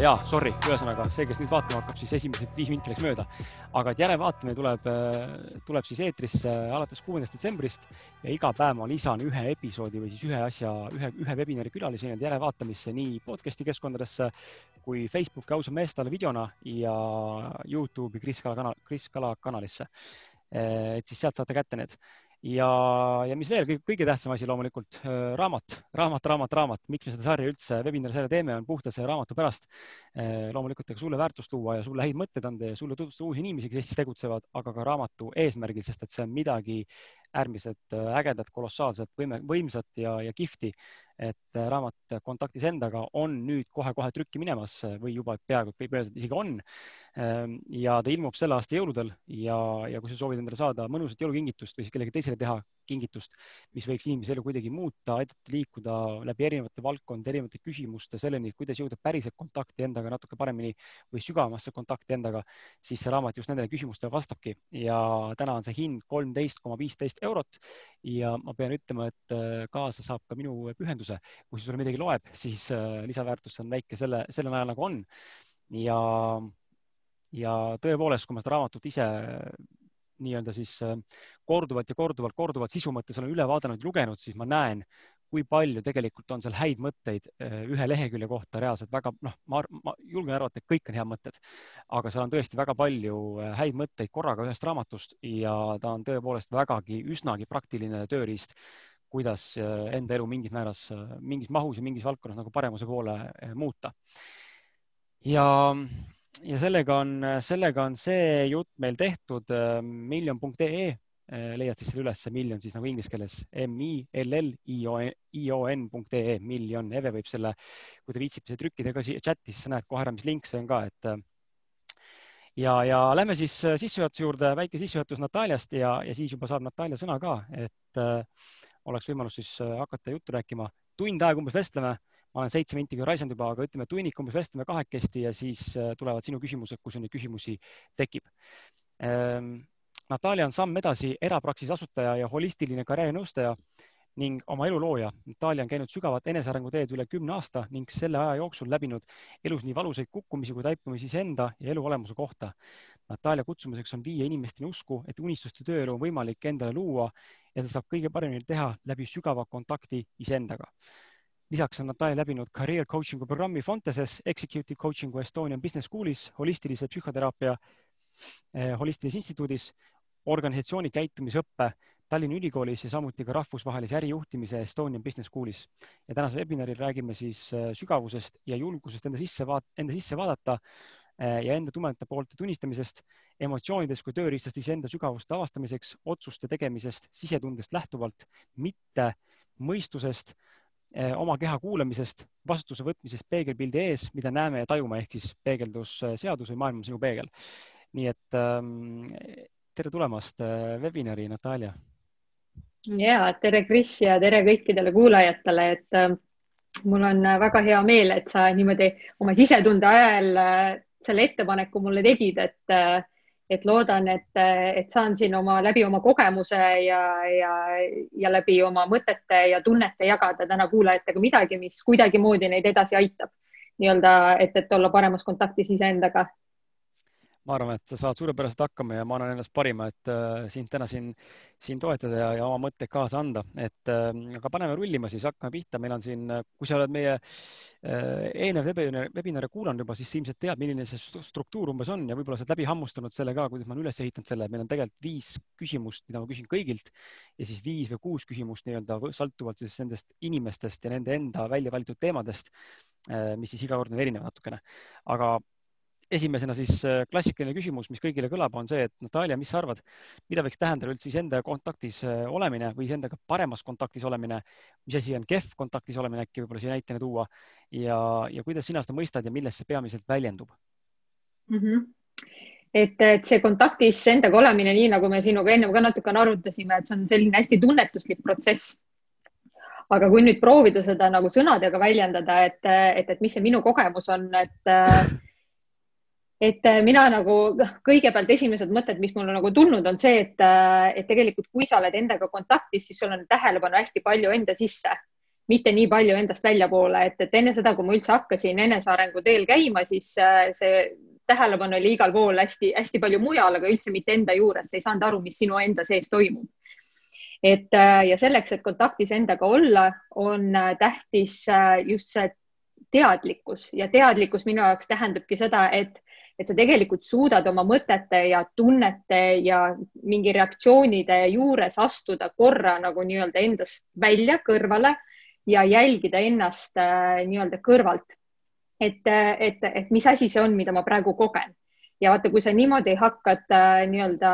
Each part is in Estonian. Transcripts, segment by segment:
jaa, sorry, ühesõnaga see, kes nüüd vaatama hakkab, siis esimesed viis minti läks mööda. aga et järelvaatamine tuleb, äh, tuleb siis eetrisse alates kuuendast detsembrist ja iga päev ma lisan ühe episoodi või siis ühe asja, ühe, ühe webinari külalise nii-öelda järelvaatamisse nii podcast'i keskkondadesse kui Facebooki ausa meestele videona ja Youtube'i Kris Kala kanal, Kris Kala kanalisse. et siis sealt saate kätte need ja, ja mis veel, kõige tähtsam asi loomulikult raamat, raamat, raamat, raamat, miks me seda sarja üldse, webinari sarja teeme, on puhtalt selle raamatu pärast. loomulikult, ega sulle väärtust luua ja sulle häid mõtteid anda ja sulle tutvustada uusi inimesi, kes Eestis tegutsevad, aga ka raamatu eesmärgil, sest et see on midagi äärmiselt ägedat, kolossaalset, võime, võimsat ja, ja kihvti et äh, raamat Kontaktis endaga on nüüd kohe-kohe trükki minemas või juba peaaegu võib öelda, et isegi on. Ähm, ja ta ilmub selle aasta jõuludel ja, ja kui sa soovid endale saada mõnusat jõulukingitust või siis kellelegi teisele teha kingitust, mis võiks inimese elu kuidagi muuta, aidata liikuda läbi erinevate valdkondade, erinevate küsimuste selleni, kuidas jõuda päriselt kontakti endaga natuke paremini või sügavamasse kontakti endaga, siis see raamat just nendele küsimustele vastabki ja täna on see hind kolmteist koma viisteist eurot ja ma pean ütlema, et äh, kaasa saab ka minu pühenduse. kui see sulle midagi loeb, siis äh, lisaväärtus on väike selle, selle najal nagu on ja ja tõepoolest, kui ma seda raamatut ise nii-öelda siis äh, korduvalt ja korduvalt, korduvalt sisu mõttes olen üle vaadanud lugenud, siis ma näen, kui palju tegelikult on seal häid mõtteid äh, ühe lehekülje kohta reaalselt väga, noh, ma, ma julgen arvata, et kõik on head mõtted, aga seal on tõesti väga palju äh, häid mõtteid korraga ühest raamatust ja ta on tõepoolest vägagi üsnagi praktiline tööriist, kuidas enda elu mingis määras, mingis mahus ja mingis valdkonnas nagu paremuse poole muuta. ja ja sellega on, sellega on see jutt meil tehtud äh, miljon.ee äh, leiad siis selle ülesse, miljon siis nagu inglise keeles M I L L I O N .ee, miljon. Eve võib selle, kui te viitsite trükkida ka siia chati, siis sa näed kohe ära, mis link see on ka, et äh, ja, ja lähme siis sissejuhatuse juurde, väike sissejuhatus Nataliast ja, ja siis juba saab Natalja sõna ka, et äh, oleks võimalus siis hakata juttu rääkima. tund aega umbes vestleme ma olen seitse minti raisanud juba, aga ütleme tunnik umbes vestleme kahekesti ja siis äh, tulevad sinu küsimused, kui sul neid küsimusi tekib. Ähm, Natalja on samm edasi erapraksise asutaja ja holistiline karjäärinõustaja ning oma elu looja. Natalja on käinud sügavat enesearengu teed üle kümne aasta ning selle aja jooksul läbinud elus nii valusaid kukkumisi kui taipumisi iseenda ja elu olemuse kohta. Natalja kutsumuseks on viia inimesteni usku, et unistuste tööelu on võimalik endale luua ja ta saab kõige paremini teha läbi sügava kontakti iseendaga lisaks on Natalja läbinud career coaching'u programmi Fonteses, Executive Coaching'u Estonian Business School'is, holistilise psühhoteraapia eh, holistilises instituudis, organisatsiooni käitumisõppe Tallinna Ülikoolis ja samuti ka rahvusvahelise ärijuhtimise Estonian Business School'is. ja tänasel webinaril räägime siis eh, sügavusest ja julgusest enda sisse vaat-, enda sisse vaadata eh, ja enda tumedate poolte tunnistamisest, emotsioonidest kui tööriistast iseenda sügavuste avastamiseks, otsuste tegemisest sisetundest lähtuvalt, mitte mõistusest oma keha kuulamisest, vastutuse võtmisest peegelpildi ees, mida näeme ja tajume, ehk siis peegeldusseadus või maailm on sinu peegel. nii et ähm, tere tulemast äh, webinari, Natalja. ja tere, Kris ja tere kõikidele kuulajatele, et äh, mul on väga hea meel, et sa niimoodi oma sisetunde ajal äh, selle ettepaneku mulle tegid, et äh, et loodan, et, et saan siin oma läbi oma kogemuse ja, ja, ja läbi oma mõtete ja tunnete jagada täna kuulajatega midagi, mis kuidagimoodi neid edasi aitab. Nii-öelda, et, et olla paremas kontaktis iseendaga ma arvan, et sa saad suurepäraselt hakkama ja ma annan endast parima, et äh, sind täna siin, siin toetada ja, ja oma mõtteid kaasa anda, et äh, aga paneme rullima siis, hakkame pihta, meil on siin, kui sa oled meie äh, eelnev webinari, webinari kuulanud juba, siis ilmselt tead, milline see struktuur umbes on ja võib-olla sa oled läbi hammustanud selle ka, kuidas ma olen üles ehitanud selle, meil on tegelikult viis küsimust, mida ma küsin kõigilt ja siis viis või kuus küsimust nii-öelda sõltuvalt siis nendest inimestest ja nende enda välja valitud teemadest, äh, mis siis iga kord on erinev natukene, aga esimesena siis äh, klassikaline küsimus, mis kõigile kõlab, on see, et Natalja, mis sa arvad, mida võiks tähendada üldse iseenda kontaktis äh, olemine või iseendaga paremas kontaktis olemine, mis asi on kehv kontaktis olemine, äkki võib-olla siia näitena tuua ja, ja kuidas sina seda mõistad ja milles see peamiselt väljendub mm? -hmm et, et see kontaktis endaga olemine, nii nagu me sinuga ennem ka natukene arutasime, et see on selline hästi tunnetuslik protsess. aga kui nüüd proovida seda nagu sõnadega väljendada, et, et, et mis see minu kogemus on, et et äh, mina nagu kõigepealt esimesed mõtted, mis mulle nagu tulnud, on see, et, äh, et tegelikult kui sa oled endaga kontaktis, siis sul on tähelepanu hästi palju enda sisse. mitte nii palju endast väljapoole, et, et enne seda, kui ma üldse hakkasin enesearengu teel käima, siis äh, see tähelepanu oli igal pool hästi-hästi palju mujal, aga üldse mitte enda juures, sa ei saanud aru, mis sinu enda sees toimub. et ja selleks, et kontaktis endaga olla, on äh, tähtis just see teadlikkus ja teadlikkus minu jaoks tähendabki seda, et et sa tegelikult suudad oma mõtete ja tunnete ja mingi reaktsioonide juures astuda korra nagu nii-öelda endast välja kõrvale ja jälgida ennast äh, nii-öelda kõrvalt. et, et, et mis asi see on, mida ma praegu kogen ja vaata, kui sa niimoodi hakkad äh, nii-öelda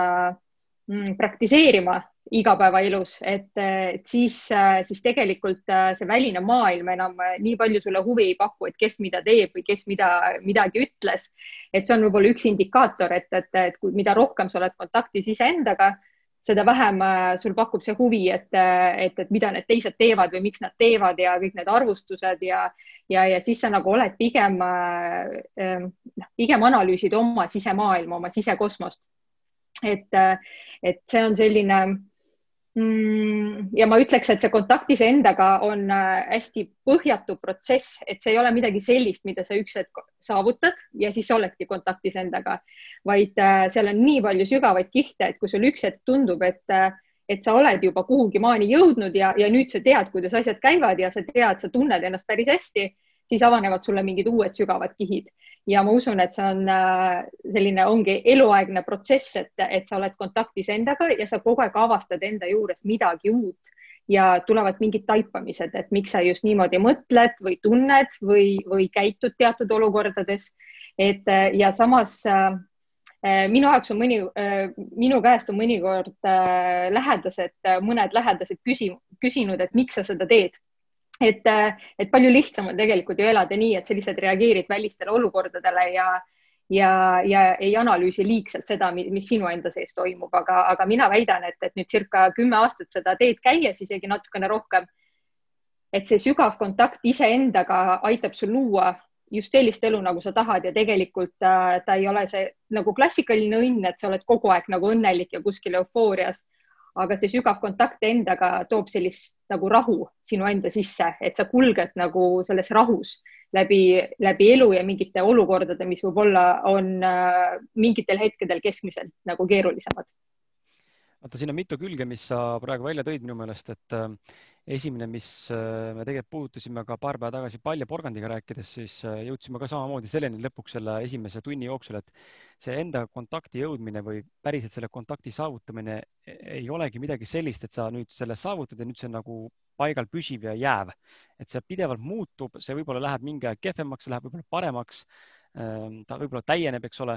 mm, praktiseerima igapäevaelus, et, et siis, siis tegelikult äh, see väline maailm enam äh, nii palju sulle huvi ei paku, et kes mida teeb või kes mida, midagi ütles. et see on võib-olla üks indikaator, et, et, et kui, mida rohkem sa oled kontaktis iseendaga, seda vähem äh, sul pakub see huvi, et, et, et mida need teised teevad või miks nad teevad ja kõik need arvustused ja, ja, ja siis sa nagu oled pigem, noh, pigem analüüsid oma sisemaailma, oma sisekosmost. et, et see on selline ja ma ütleks, et see kontakt iseendaga on äh, hästi põhjatu protsess, et see ei ole midagi sellist, mida sa üks hetk saavutad ja siis oledki kontaktis endaga, vaid äh, seal on nii palju sügavaid kihte, et kui sul üks hetk tundub, et, äh, et sa oled juba kuhugi maani jõudnud ja, ja nüüd sa tead, kuidas asjad käivad ja sa tead, sa tunned ennast päris hästi, siis avanevad sulle mingid uued sügavad kihid ja ma usun, et see on äh, selline, ongi eluaegne protsess, et, et sa oled kontaktis endaga ja sa kogu aeg avastad enda juures midagi uut ja tulevad mingid taipamised, et miks sa just niimoodi mõtled või tunned või, või käitud teatud olukordades. et äh, ja samas äh, minu jaoks on mõni, minu käest on mõnikord lähedased, mõned lähedased küsi, küsinud, et miks sa seda teed et, et palju lihtsam on tegelikult ju elada nii, et sa lihtsalt reageerid välistele olukordadele ja, ja, ja ei analüüsi liigselt seda, mis sinu enda sees toimub, aga, aga mina väidan, et, et nüüd circa kümme aastat seda teed käies, isegi natukene rohkem, et see sügav kontakt iseendaga aitab sul luua just sellist elu, nagu sa tahad ja tegelikult äh, ta ei ole see nagu klassikaline õnn, et sa oled kogu aeg nagu õnnelik ja kuskil eufoorias aga see sügav kontakt endaga toob sellist nagu rahu sinu enda sisse, et sa kulged nagu selles rahus läbi, läbi elu ja mingite olukordade, mis võib-olla on äh, mingitel hetkedel keskmiselt nagu keerulisemad. vaata, siin on mitu külge, mis sa praegu välja tõid minu meelest, et äh, esimene, mis äh, me tegelikult puudutasime ka paar päeva tagasi palja porgandiga rääkides, siis äh, jõudsime ka samamoodi selleni lõpuks selle esimese tunni jooksul, et see enda kontakti jõudmine või päriselt selle kontakti saavutamine e-, ei olegi midagi sellist, et sa nüüd selle saavutad ja nüüd see on nagu paigal püsiv ja jääv. et see pidevalt muutub, see võib-olla läheb mingi aeg kehvemaks, läheb võib-olla paremaks. Ähm, ta võib-olla täieneb, eks ole.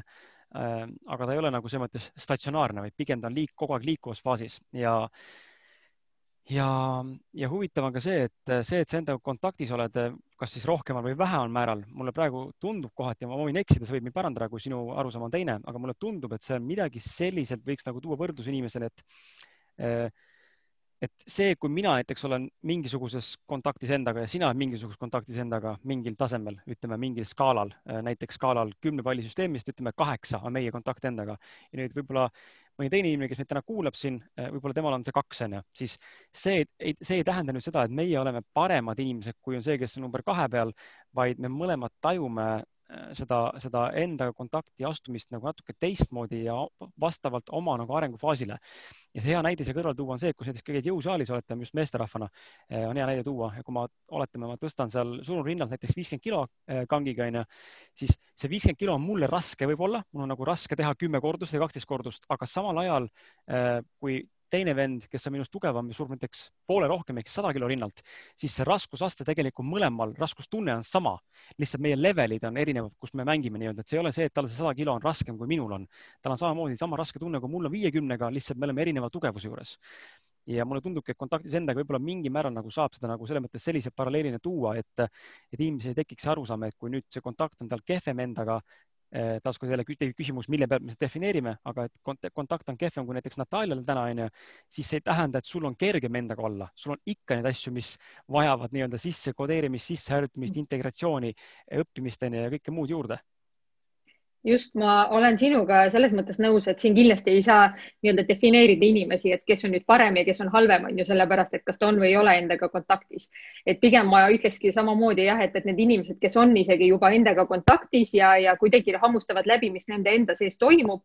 Ähm, aga ta ei ole nagu selles mõttes statsionaarne, vaid pigem ta on liik, kogu aeg liikuvas faasis ja ja, ja huvitav on ka see, et see, et sa endaga kontaktis oled, kas siis rohkemal või vähemal määral, mulle praegu tundub kohati, ma võin eksida, sa võid mind parandada, kui sinu arusaam on teine, aga mulle tundub, et see on midagi selliselt, võiks nagu tuua võrdluse inimesele, et et see, kui mina näiteks olen mingisuguses kontaktis endaga ja sina oled mingisuguses kontaktis endaga mingil tasemel, ütleme mingil skaalal, näiteks skaalal kümne palli süsteemist, ütleme kaheksa on meie kontakt endaga. Ja nüüd võib-olla mõni teine inimene, kes meid täna kuulab siin, eh, võib-olla temal on see kaks, onju, siis see see ei tähenda nüüd seda, et meie oleme paremad inimesed, kui on see, kes on number kahe peal, vaid me mõlemad tajume Äh, seda, seda endaga kontakti astumist nagu natuke teistmoodi ja vastavalt oma nagu arengufaasile. ja see hea näide siia kõrvale tuua on see, et kui näiteks käid jõusaalis olete, just meesterahvana, äh, on hea näide tuua, kui ma, oletame, ma tõstan seal surnulinnalt näiteks viiskümmend kilo äh, kangiga onju, siis see viiskümmend kilo on mulle raske võib-olla, mul on nagu raske teha kümme kordust või kaksteist kordust, aga samal ajal kui teine vend, kes on minust tugevam ja surub näiteks poole rohkem ehk sada kilo rinnalt, siis see raskusaste tegelikult mõlemal, raskustunne on sama, lihtsalt meie levelid on erinevad, kus me mängime nii-öelda, et see ei ole see, et tal see sada kilo on raskem, kui minul on. tal on samamoodi sama raske tunne, kui mul on viiekümnega, lihtsalt me oleme erineva tugevuse juures ja mulle tundubki, et kontaktis endaga võib-olla mingil määral nagu saab seda nagu selles mõttes sellise paralleelina tuua, et, et inimesel ei tekiks arusaam, et kui nüüd see kontakt on tal kehvem endaga, taaskord jälle küsimus, mille pealt me seda defineerime, aga et kontakt on kehvem kui näiteks Natalial täna onju, siis see ei tähenda, et sul on kergem endaga olla, sul on ikka neid asju, mis vajavad nii-öelda sisse kodeerimist, sisseharjutamist, integratsiooni, õppimist onju ja kõike muud juurde just ma olen sinuga selles mõttes nõus, et siin kindlasti ei saa nii-öelda defineerida inimesi, et kes on nüüd parem ja kes on halvem, on ju sellepärast, et kas ta on või ei ole endaga kontaktis. et pigem ma ütlekski samamoodi jah, et, et need inimesed, kes on isegi juba endaga kontaktis ja, ja kuidagi hammustavad läbi, mis nende enda sees toimub,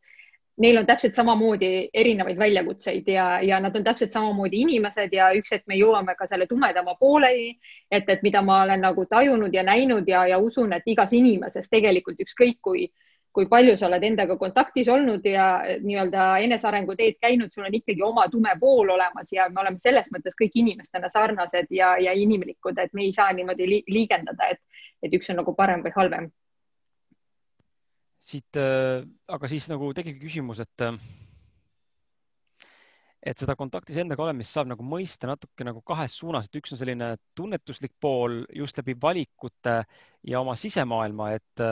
neil on täpselt samamoodi erinevaid väljakutseid ja, ja nad on täpselt samamoodi inimesed ja üks hetk me jõuame ka selle tumedama pooleni, et, et mida ma olen nagu tajunud ja näinud ja, ja usun, et igas inimeses tegelikult ükskõik kui kui palju sa oled endaga kontaktis olnud ja nii-öelda enesearengu teed käinud, sul on ikkagi oma tume pool olemas ja me oleme selles mõttes kõik inimestena sarnased ja, ja inimlikud, et me ei saa niimoodi liigendada, et, et üks on nagu parem või halvem. siit äh,, aga siis nagu tekibki küsimus, et äh, et seda kontaktis endaga olemist saab nagu mõista natuke nagu kahes suunas, et üks on selline tunnetuslik pool just läbi valikute ja oma sisemaailma, et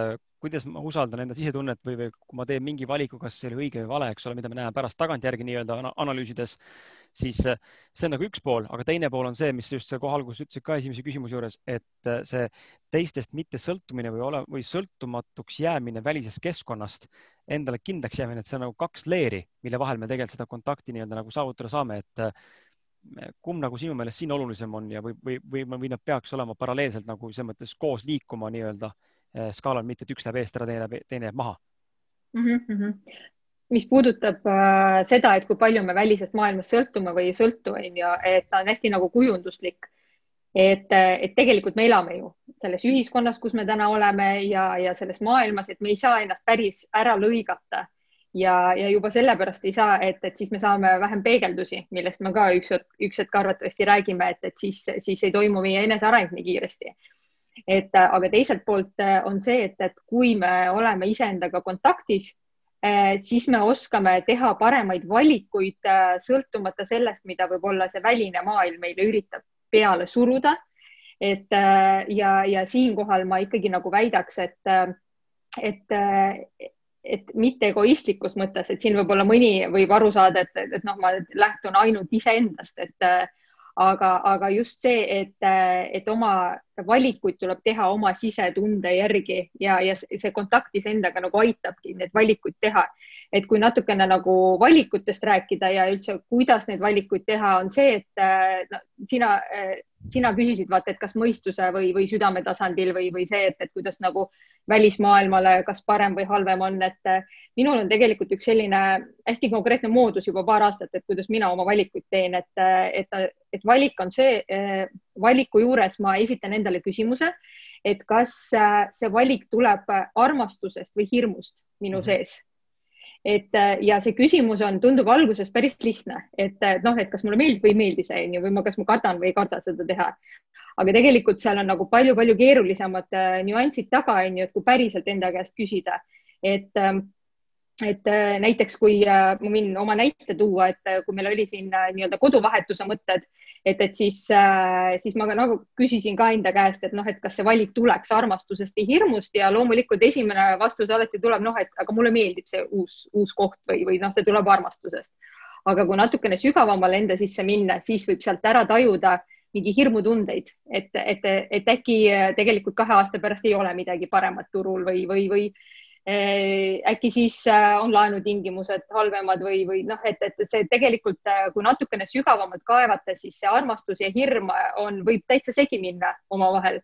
kuidas ma usaldan enda sisetunnet või, või kui ma teen mingi valiku, kas see oli õige või vale, eks ole, mida me näeme pärast tagantjärgi nii-öelda analüüsides, siis äh, see on nagu üks pool, aga teine pool on see, mis just kohe alguses ütlesid ka esimese küsimuse juures, et äh, see teistest mitte sõltumine või ole või sõltumatuks jäämine välisest keskkonnast, endale kindlaks jäämine, et see on nagu kaks leeri, mille vahel me tegelikult seda kontakti nii-öelda nagu saavutada saame, et äh, kumb nagu sinu meelest siin olulisem on ja või, või, või, või nad peaks olema paralleelselt nagu selles mõttes koos liikuma nii-öelda skaalal, mitte et üks läheb eest ära, teine läheb, teine jääb maha mm. -hmm. mis puudutab äh, seda, et kui palju me välisest maailmast sõltume või ei sõltu, on ju, et ta on hästi nagu kujunduslik. et, et tegelikult me elame ju selles ühiskonnas, kus me täna oleme ja, ja selles maailmas, et me ei saa ennast päris ära lõigata ja, ja juba sellepärast ei saa, et, et siis me saame vähem peegeldusi, millest me ka üks, üks hetk arvatavasti räägime, et, et siis, siis ei toimu meie eneseareng nii kiiresti et aga teiselt poolt äh, on see, et, et kui me oleme iseendaga kontaktis, äh, siis me oskame teha paremaid valikuid, äh, sõltumata sellest, mida võib-olla see väline maailm meile üritab peale suruda. et ja, ja siinkohal ma ikkagi nagu väidaks, et, et, et mitte egoistlikus mõttes, et siin võib-olla mõni võib aru saada, et, et noh, ma lähtun ainult iseendast, et aga, aga just see, et, et oma valikuid tuleb teha oma sisetunde järgi ja, ja see kontakt iseendaga nagu aitabki neid valikuid teha. et kui natukene nagu valikutest rääkida ja üldse, kuidas neid valikuid teha, on see, et no, sina, sina küsisid, vaata, et kas mõistuse või, või südame tasandil või, või see, et, et kuidas nagu välismaailmale, kas parem või halvem on, et äh, minul on tegelikult üks selline hästi konkreetne moodus juba paar aastat, et kuidas mina oma valikuid teen, et, äh, et, et valik on see, äh, valiku juures ma esitan endale küsimuse, et kas see valik tuleb armastusest või hirmust minu mhm. sees et ja see küsimus on, tundub alguses päris lihtne, et noh, et kas mulle meeldib või ei meeldi see onju või ma, kas ma kardan või ei karda seda teha. Aga tegelikult seal on nagu palju-palju keerulisemad äh, nüansid taga, on ju, et kui päriselt enda käest küsida, et ähm, et äh, näiteks kui äh, ma võin oma näite tuua, et kui meil oli siin nii-öelda koduvahetuse mõtted, et, et siis, siis ma ka nagu küsisin ka enda käest, et noh, et kas see valik tuleks armastusest või hirmust ja loomulikult esimene vastus alati tuleb noh, et aga mulle meeldib see uus, uus koht või, või noh, see tuleb armastusest. aga kui natukene sügavamale enda sisse minna, siis võib sealt ära tajuda mingi hirmutundeid, et, et, et äkki äh, tegelikult kahe aasta pärast ei ole midagi paremat turul või, või, või äh, äkki siis äh, on laenutingimused halvemad või, või noh, et, et see tegelikult, kui natukene sügavamalt kaevata, siis see armastus ja hirm on, võib täitsa segi minna omavahel.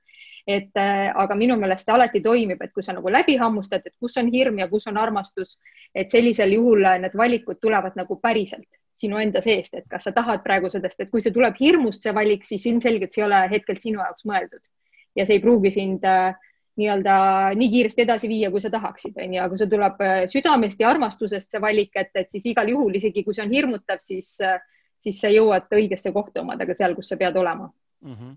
et aga minu meelest see alati toimib, et kui sa nagu läbi hammustad, et kus on hirm ja kus on armastus, et sellisel juhul need valikud tulevad nagu päriselt sinu enda seest, et kas sa tahad praegu sellest, et kui see tuleb hirmust, see valik, siis ilmselgelt see ei ole hetkel sinu jaoks mõeldud ja see ei pruugi sind äh, nii-öelda nii kiiresti edasi viia, kui sa tahaksid, onju, aga kui see tuleb äh, südamest ja armastusest, see valik, et, et siis igal juhul, isegi kui see on hirmutav, siis, äh, siis sa jõuad õigesse kohta omadega seal, kus sa pead olema mm. -hmm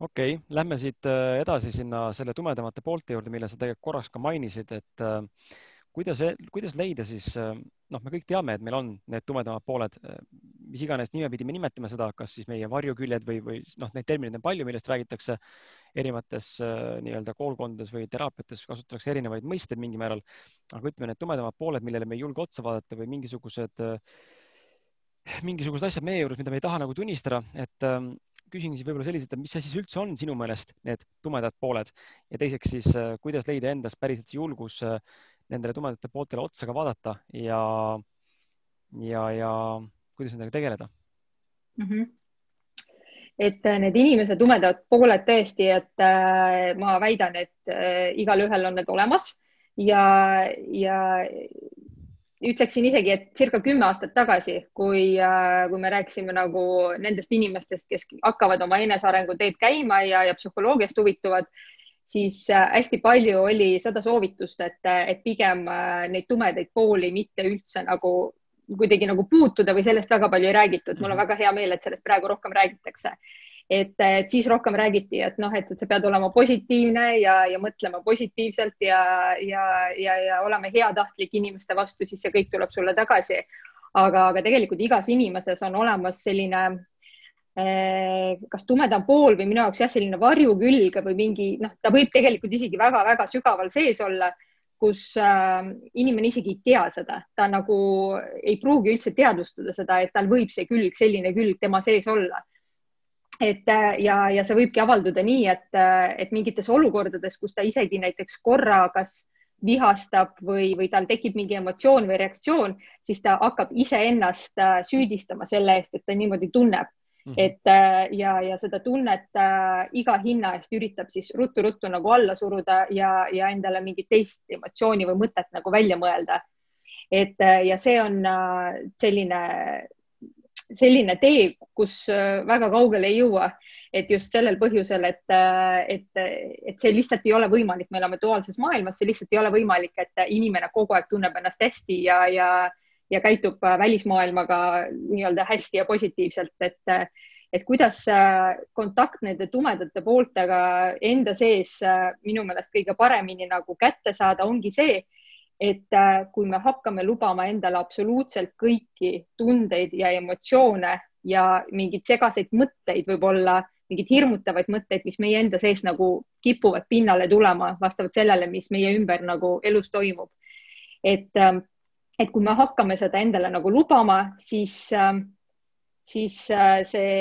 okei okay,, lähme siit äh, edasi sinna selle tumedamate poolte juurde, mille sa tegelikult korraks ka mainisid, et äh, kuidas, kuidas leida siis, äh, noh, me kõik teame, et meil on need tumedamad pooled, äh, mis iganes nimepidi me nimetame seda, kas siis meie varjuküljed või, või noh, neid termineid on palju, millest räägitakse erinevates äh, nii-öelda koolkondades või teraapiates kasutatakse erinevaid mõisteid mingil määral. aga ütleme, need tumedamad pooled, millele me ei julge otsa vaadata või mingisugused, mingisugused asjad meie juures, mida me ei taha nagu tunnistada, et ähm, küsin siis võib-olla selliselt, et mis see siis üldse on sinu meelest need tumedad pooled ja teiseks siis, kuidas leida endas päriselt see julgus nendele tumedate pooltele otsa ka vaadata ja, ja, ja kuidas nendega tegeleda mm? -hmm et äh, need inimese tumedad pooled tõesti, et äh, ma väidan, et äh, igalühel on need olemas ja, ja ütleksin isegi, et circa kümme aastat tagasi, kui, kui me rääkisime nagu nendest inimestest, kes hakkavad oma enesearengu teed käima ja, ja psühholoogiast huvituvad, siis hästi palju oli seda soovitust, et, et pigem neid tumedaid pooli mitte üldse nagu kuidagi nagu puutuda või sellest väga palju ei räägitud. mul on mhm. väga hea meel, et sellest praegu rohkem räägitakse. et, et siis rohkem räägiti, et noh, et, et sa pead olema positiivne ja, ja mõtlema positiivselt ja, ja, ja, ja olema heatahtlik inimeste vastu, siis see kõik tuleb sulle tagasi. aga, aga tegelikult igas inimeses on olemas selline kas tumedam pool või minu jaoks jah, selline varjukülg või mingi noh, ta võib tegelikult isegi väga-väga sügaval sees olla kus äh, inimene isegi ei tea seda, ta nagu ei pruugi üldse teadvustada seda, et tal võib see külg, selline külg tema sees olla. et äh, ja, ja see võibki avalduda nii, et, äh, et mingites olukordades, kus ta isegi näiteks korra kas vihastab või, või tal tekib mingi emotsioon või reaktsioon, siis ta hakkab iseennast äh, süüdistama selle eest, et ta niimoodi tunneb Mm -hmm. et äh, ja, ja seda tunnet äh, iga hinna eest üritab siis ruttu-ruttu nagu alla suruda ja, ja endale mingit teist emotsiooni või mõtet nagu välja mõelda. et äh, ja see on äh, selline, selline tee, kus äh, väga kaugele ei jõua, et just sellel põhjusel, et, äh, et, et see lihtsalt ei ole võimalik, me elame duaalses maailmas, see lihtsalt ei ole võimalik, et inimene kogu aeg tunneb ennast hästi ja, ja ja käitub äh, välismaailmaga nii-öelda hästi ja positiivselt, et, äh, et kuidas äh, kontakt nende tumedate pooltega enda sees minu meelest kõige paremini nagu kätte saada, ongi see, et kui me hakkame lubama endale absoluutselt kõiki tundeid ja emotsioone ja mingeid segaseid mõtteid, võib-olla mingeid hirmutavaid mõtteid, mis meie enda sees nagu kipuvad pinnale tulema vastavalt sellele, mis meie ümber nagu elus toimub. et ähm, et kui me hakkame seda endale nagu lubama, siis, ähm, siis äh, see,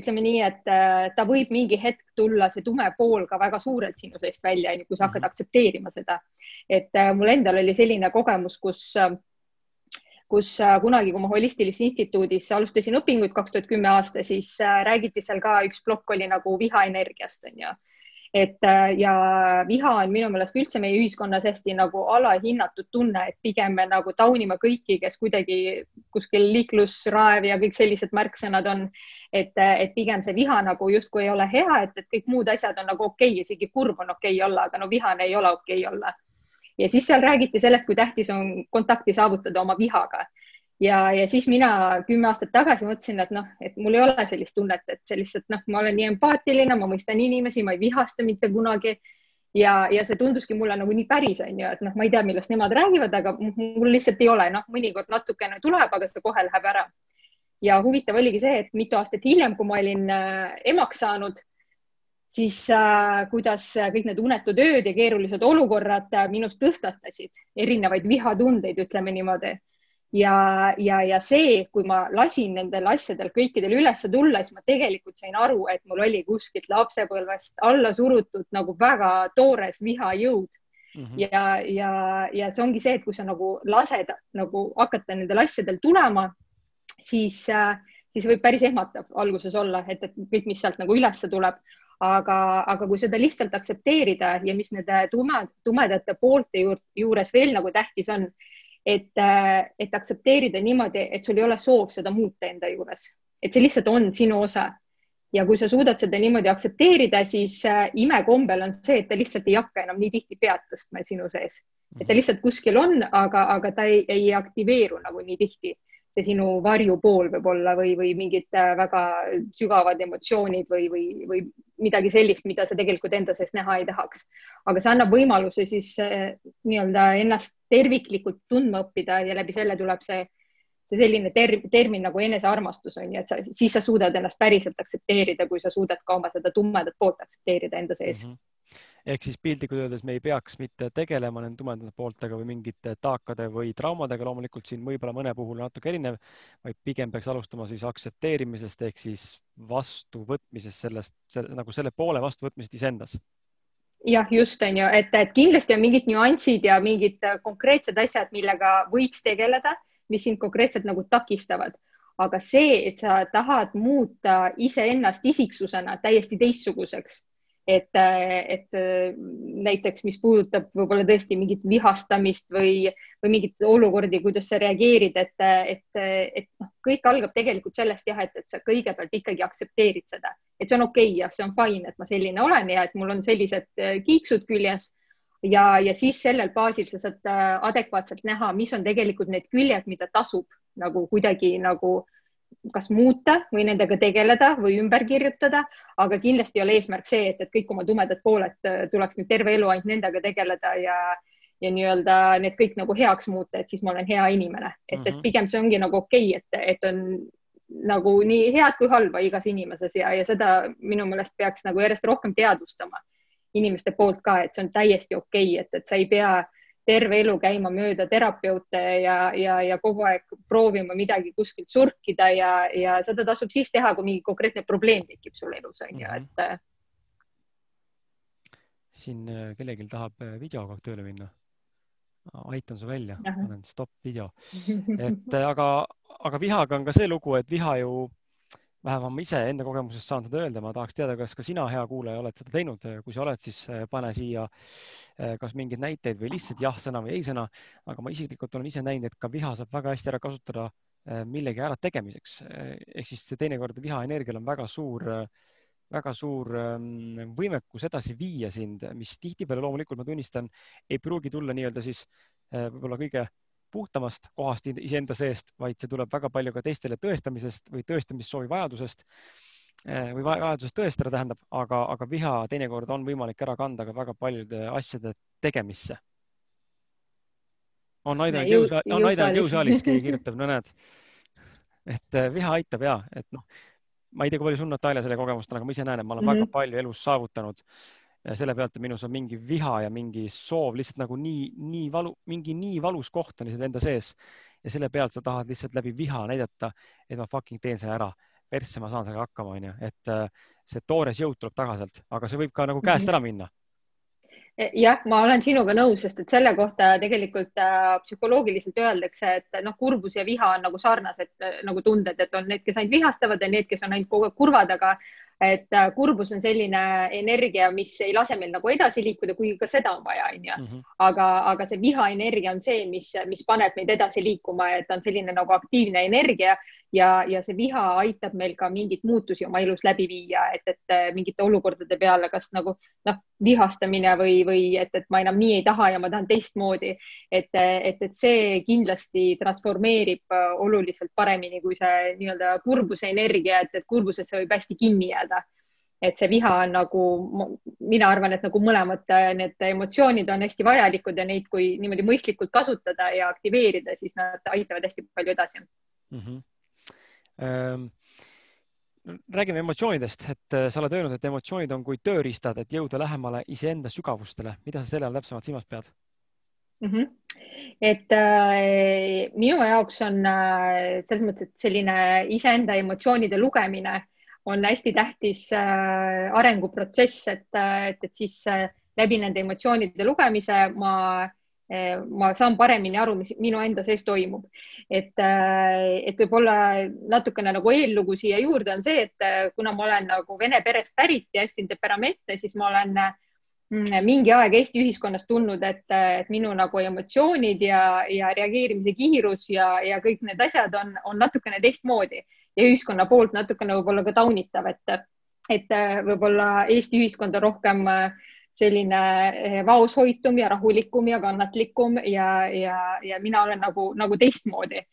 ütleme nii, et äh, ta võib mingi hetk tulla, see tume pool ka väga suurelt sinu seest välja, kui sa hakkad -hmm. aktsepteerima seda. et äh, mul endal oli selline kogemus, kus kus kunagi, kui ma Holistilises Instituudis alustasin õpinguid kaks tuhat kümme aasta, siis räägiti seal ka, üks plokk oli nagu vihaenergiast, on ju et äh, ja viha on minu meelest üldse meie ühiskonnas hästi nagu alahinnatud tunne, et pigem me nagu taunime kõiki, kes kuidagi kuskil liiklusraev ja kõik sellised märksõnad on. et, et pigem see viha nagu justkui ei ole hea, et, et kõik muud asjad on nagu okei okay,, isegi kurb on okei okay olla, aga no vihane ei ole okei okay olla. ja siis seal räägiti sellest, kui tähtis on kontakti saavutada oma vihaga ja, ja siis mina kümme aastat tagasi mõtlesin, et noh, et mul ei ole sellist tunnet, et see lihtsalt noh, ma olen nii empaatiline, ma mõistan inimesi, ma ei vihasta mitte kunagi. ja, ja see tunduski mulle nagu nii päris on ju, et noh, ma ei tea, millest nemad räägivad, aga mul lihtsalt ei ole, noh, mõnikord natukene tuleb, aga see kohe läheb ära. ja huvitav oligi see, et mitu aastat hiljem, kui ma olin äh, emaks saanud, siis äh, kuidas kõik need unetud ööd ja keerulised olukorrad äh, minust tõstatasid erinevaid vihatundeid, ütleme niimoodi ja, ja, ja see, kui ma lasin nendel asjadel kõikidel üles tulla, siis ma tegelikult sain aru, et mul oli kuskilt lapsepõlvest alla surutud nagu väga toores vihajõud mm. -hmm. ja, ja, ja see ongi see, et kui sa nagu lased nagu hakata nendel asjadel tulema, siis, siis võib päris ehmatav alguses olla, et, et kõik, mis sealt nagu ülesse tuleb aga, aga kui seda lihtsalt aktsepteerida ja mis nende tume, tumedate poolte juures veel nagu tähtis on, et, äh, et aktsepteerida niimoodi, et sul ei ole soov seda muuta enda juures, et see lihtsalt on sinu osa. ja kui sa suudad seda niimoodi aktsepteerida, siis äh, imekombel on see, et ta lihtsalt ei hakka enam nii tihti pead tõstma sinu sees, et ta mhm. lihtsalt kuskil on, aga, aga ta ei, ei aktiveeru nagu nii tihti see sinu varjupool võib olla või, või mingid äh, väga sügavad emotsioonid või, või, või midagi sellist, mida sa tegelikult enda sees näha ei tahaks. aga see annab võimaluse siis äh, nii-öelda ennast terviklikult tundma õppida ja läbi selle tuleb see, see selline ter termin nagu enesearmastus on ju, et sa, siis sa suudad ennast päriselt aktsepteerida, kui sa suudad ka oma seda tumedat poolt aktsepteerida enda sees mm. -hmm ehk siis piltlikult öeldes me ei peaks mitte tegelema nende tumedate pooltega või mingite taakade või traumadega, loomulikult siin võib-olla mõne puhul natuke erinev, vaid pigem peaks alustama siis aktsepteerimisest ehk siis vastuvõtmisest sellest, selle, nagu selle poole vastuvõtmisest iseendas. Jah, just on ju, et, et kindlasti on mingid nüansid ja mingid konkreetsed asjad, millega võiks tegeleda, mis sind konkreetselt nagu takistavad. Aga see, et sa tahad muuta iseennast isiksusena täiesti teistsuguseks, et, et näiteks, mis puudutab võib-olla tõesti mingit vihastamist või, või mingeid olukordi, kuidas sa reageerid, et, et, et noh, kõik algab tegelikult sellest jah, et, et sa kõigepealt ikkagi aktsepteerid seda, et see on okei okay ja see on fine, et ma selline olen ja et mul on sellised kiiksud küljes. Ja, ja siis sellel baasil sa saad adekvaatselt näha, mis on tegelikult need küljed, mida tasub nagu kuidagi nagu kas muuta või nendega tegeleda või ümber kirjutada, aga kindlasti ei ole eesmärk see, et, et kõik oma tumedad pooled äh, tuleks nüüd terve elu ainult nendega tegeleda ja, ja nii-öelda need kõik nagu heaks muuta, et siis ma olen hea inimene, et mm, -hmm. et mhm. pigem see ongi nagu okei okay,, et, et on nagu nii head kui halba igas inimeses ja, ja seda minu meelest peaks nagu järjest rohkem teadvustama inimeste poolt ka, et see on täiesti okei okay,, et, et sa ei pea äh, terve elu käima mööda terapeute ja, ja, ja kogu aeg proovima midagi kuskilt surkida ja, ja seda tasub siis teha, kui mingi konkreetne probleem tekib sul elus on ju, mhm. et. siin äh, kellelgi tahab äh, videoga tööle minna. aitan su välja, panen stopp video, et äh, aga, aga vihaga on ka see lugu, et viha ju vähemalt ma ise enda kogemusest saan seda öelda, ma tahaks teada, kas ka sina, hea kuulaja, oled seda teinud, kui sa oled, siis eh, pane siia eh, kas mingeid näiteid või lihtsalt jah-sõna või ei-sõna, aga ma isiklikult olen ise näinud, et ka viha saab väga hästi ära kasutada eh, millegi ärategemiseks. ehk siis teinekord vihaenergial on väga suur, väga suur ehm, võimekus edasi viia sind, mis tihtipeale loomulikult ma tunnistan, ei pruugi tulla nii-öelda siis võib-olla kõige puhtamast kohast iseenda seest, vaid see tuleb väga palju ka teistele tõestamisest või tõestamissoovi vajadusest eh, või vajadusest tõestada, tähendab, aga, aga viha teinekord on võimalik ära kanda ka väga paljude asjade tegemisse. on aidanud jõu, on aidanud jõusaalis, keegi kirjutab, no näed. et eh, viha aitab ja, et noh, ma ei tea, kui palju sul, Natalja, selle kogemust on, aga ma ise näen, et ma olen mm -hmm. väga palju elus saavutanud selle pealt, et minus on mingi viha ja mingi soov lihtsalt nagu nii, nii valu, mingi nii valus koht on lihtsalt enda sees. Ja selle pealt sa tahad lihtsalt läbi viha näidata, et ma fucking teen selle ära. persse, ma saan sellega hakkama, onju, et äh, see toores jõud tuleb tagaselt, aga see võib ka nagu käest mhm. ära minna. E, jah, ma olen sinuga nõus, sest et selle kohta tegelikult äh, psühholoogiliselt öeldakse, et noh, kurbus ja viha on nagu sarnased äh, nagu tunded, et on need, kes ainult vihastavad ja need, kes on ainult kogu aeg kurvad, aga et äh, kurbus on selline energia, mis ei lase meil nagu edasi liikuda, kuigi ka seda on vaja, onju. Mhm. aga, aga see vihaenergia on see, mis, mis paneb meid edasi liikuma, et on selline nagu aktiivne energia ja, ja see viha aitab meil ka mingeid muutusi oma elus läbi viia, et, et äh, mingite olukordade peale, kas nagu noh, vihastamine või, või et, et ma enam nii ei taha ja ma tahan teistmoodi. et, et, et see kindlasti transformeerib äh, oluliselt paremini kui see nii-öelda kurbuse energia, et, et kurbusesse võib hästi kinni jääda et see viha on nagu, mina arvan, et nagu mõlemad äh, need emotsioonid on hästi vajalikud ja neid, kui niimoodi mõistlikult kasutada ja aktiveerida, siis nad aitavad hästi palju edasi mm. -hmm räägime emotsioonidest, et äh, sa oled öelnud, et emotsioonid on kui tööriistad, et jõuda lähemale iseenda sügavustele. mida sa selle all täpsemalt silmas pead mm? -hmm. et äh, minu jaoks on äh, selles mõttes, et selline iseenda emotsioonide lugemine on hästi tähtis äh, arenguprotsess, et, äh, et, et siis äh, läbi nende emotsioonide lugemise ma äh, ma saan paremini aru, mis minu enda sees toimub. et, eh, et võib-olla natukene nagu eellugu siia juurde on see, et eh, kuna ma olen nagu vene perest pärit ja hästi temperamentne, siis ma olen mm, mingi aeg Eesti ühiskonnas tundnud, et, et minu nagu emotsioonid ja, ja reageerimise kiirus ja, ja kõik need asjad on, on natukene teistmoodi ja ühiskonna poolt natukene võib-olla ka taunitav, et, et võib-olla Eesti ühiskond on rohkem äh, selline eh, vaoshoitum ja rahulikum ja kannatlikum ja, ja, ja mina olen nagu, nagu teistmoodi.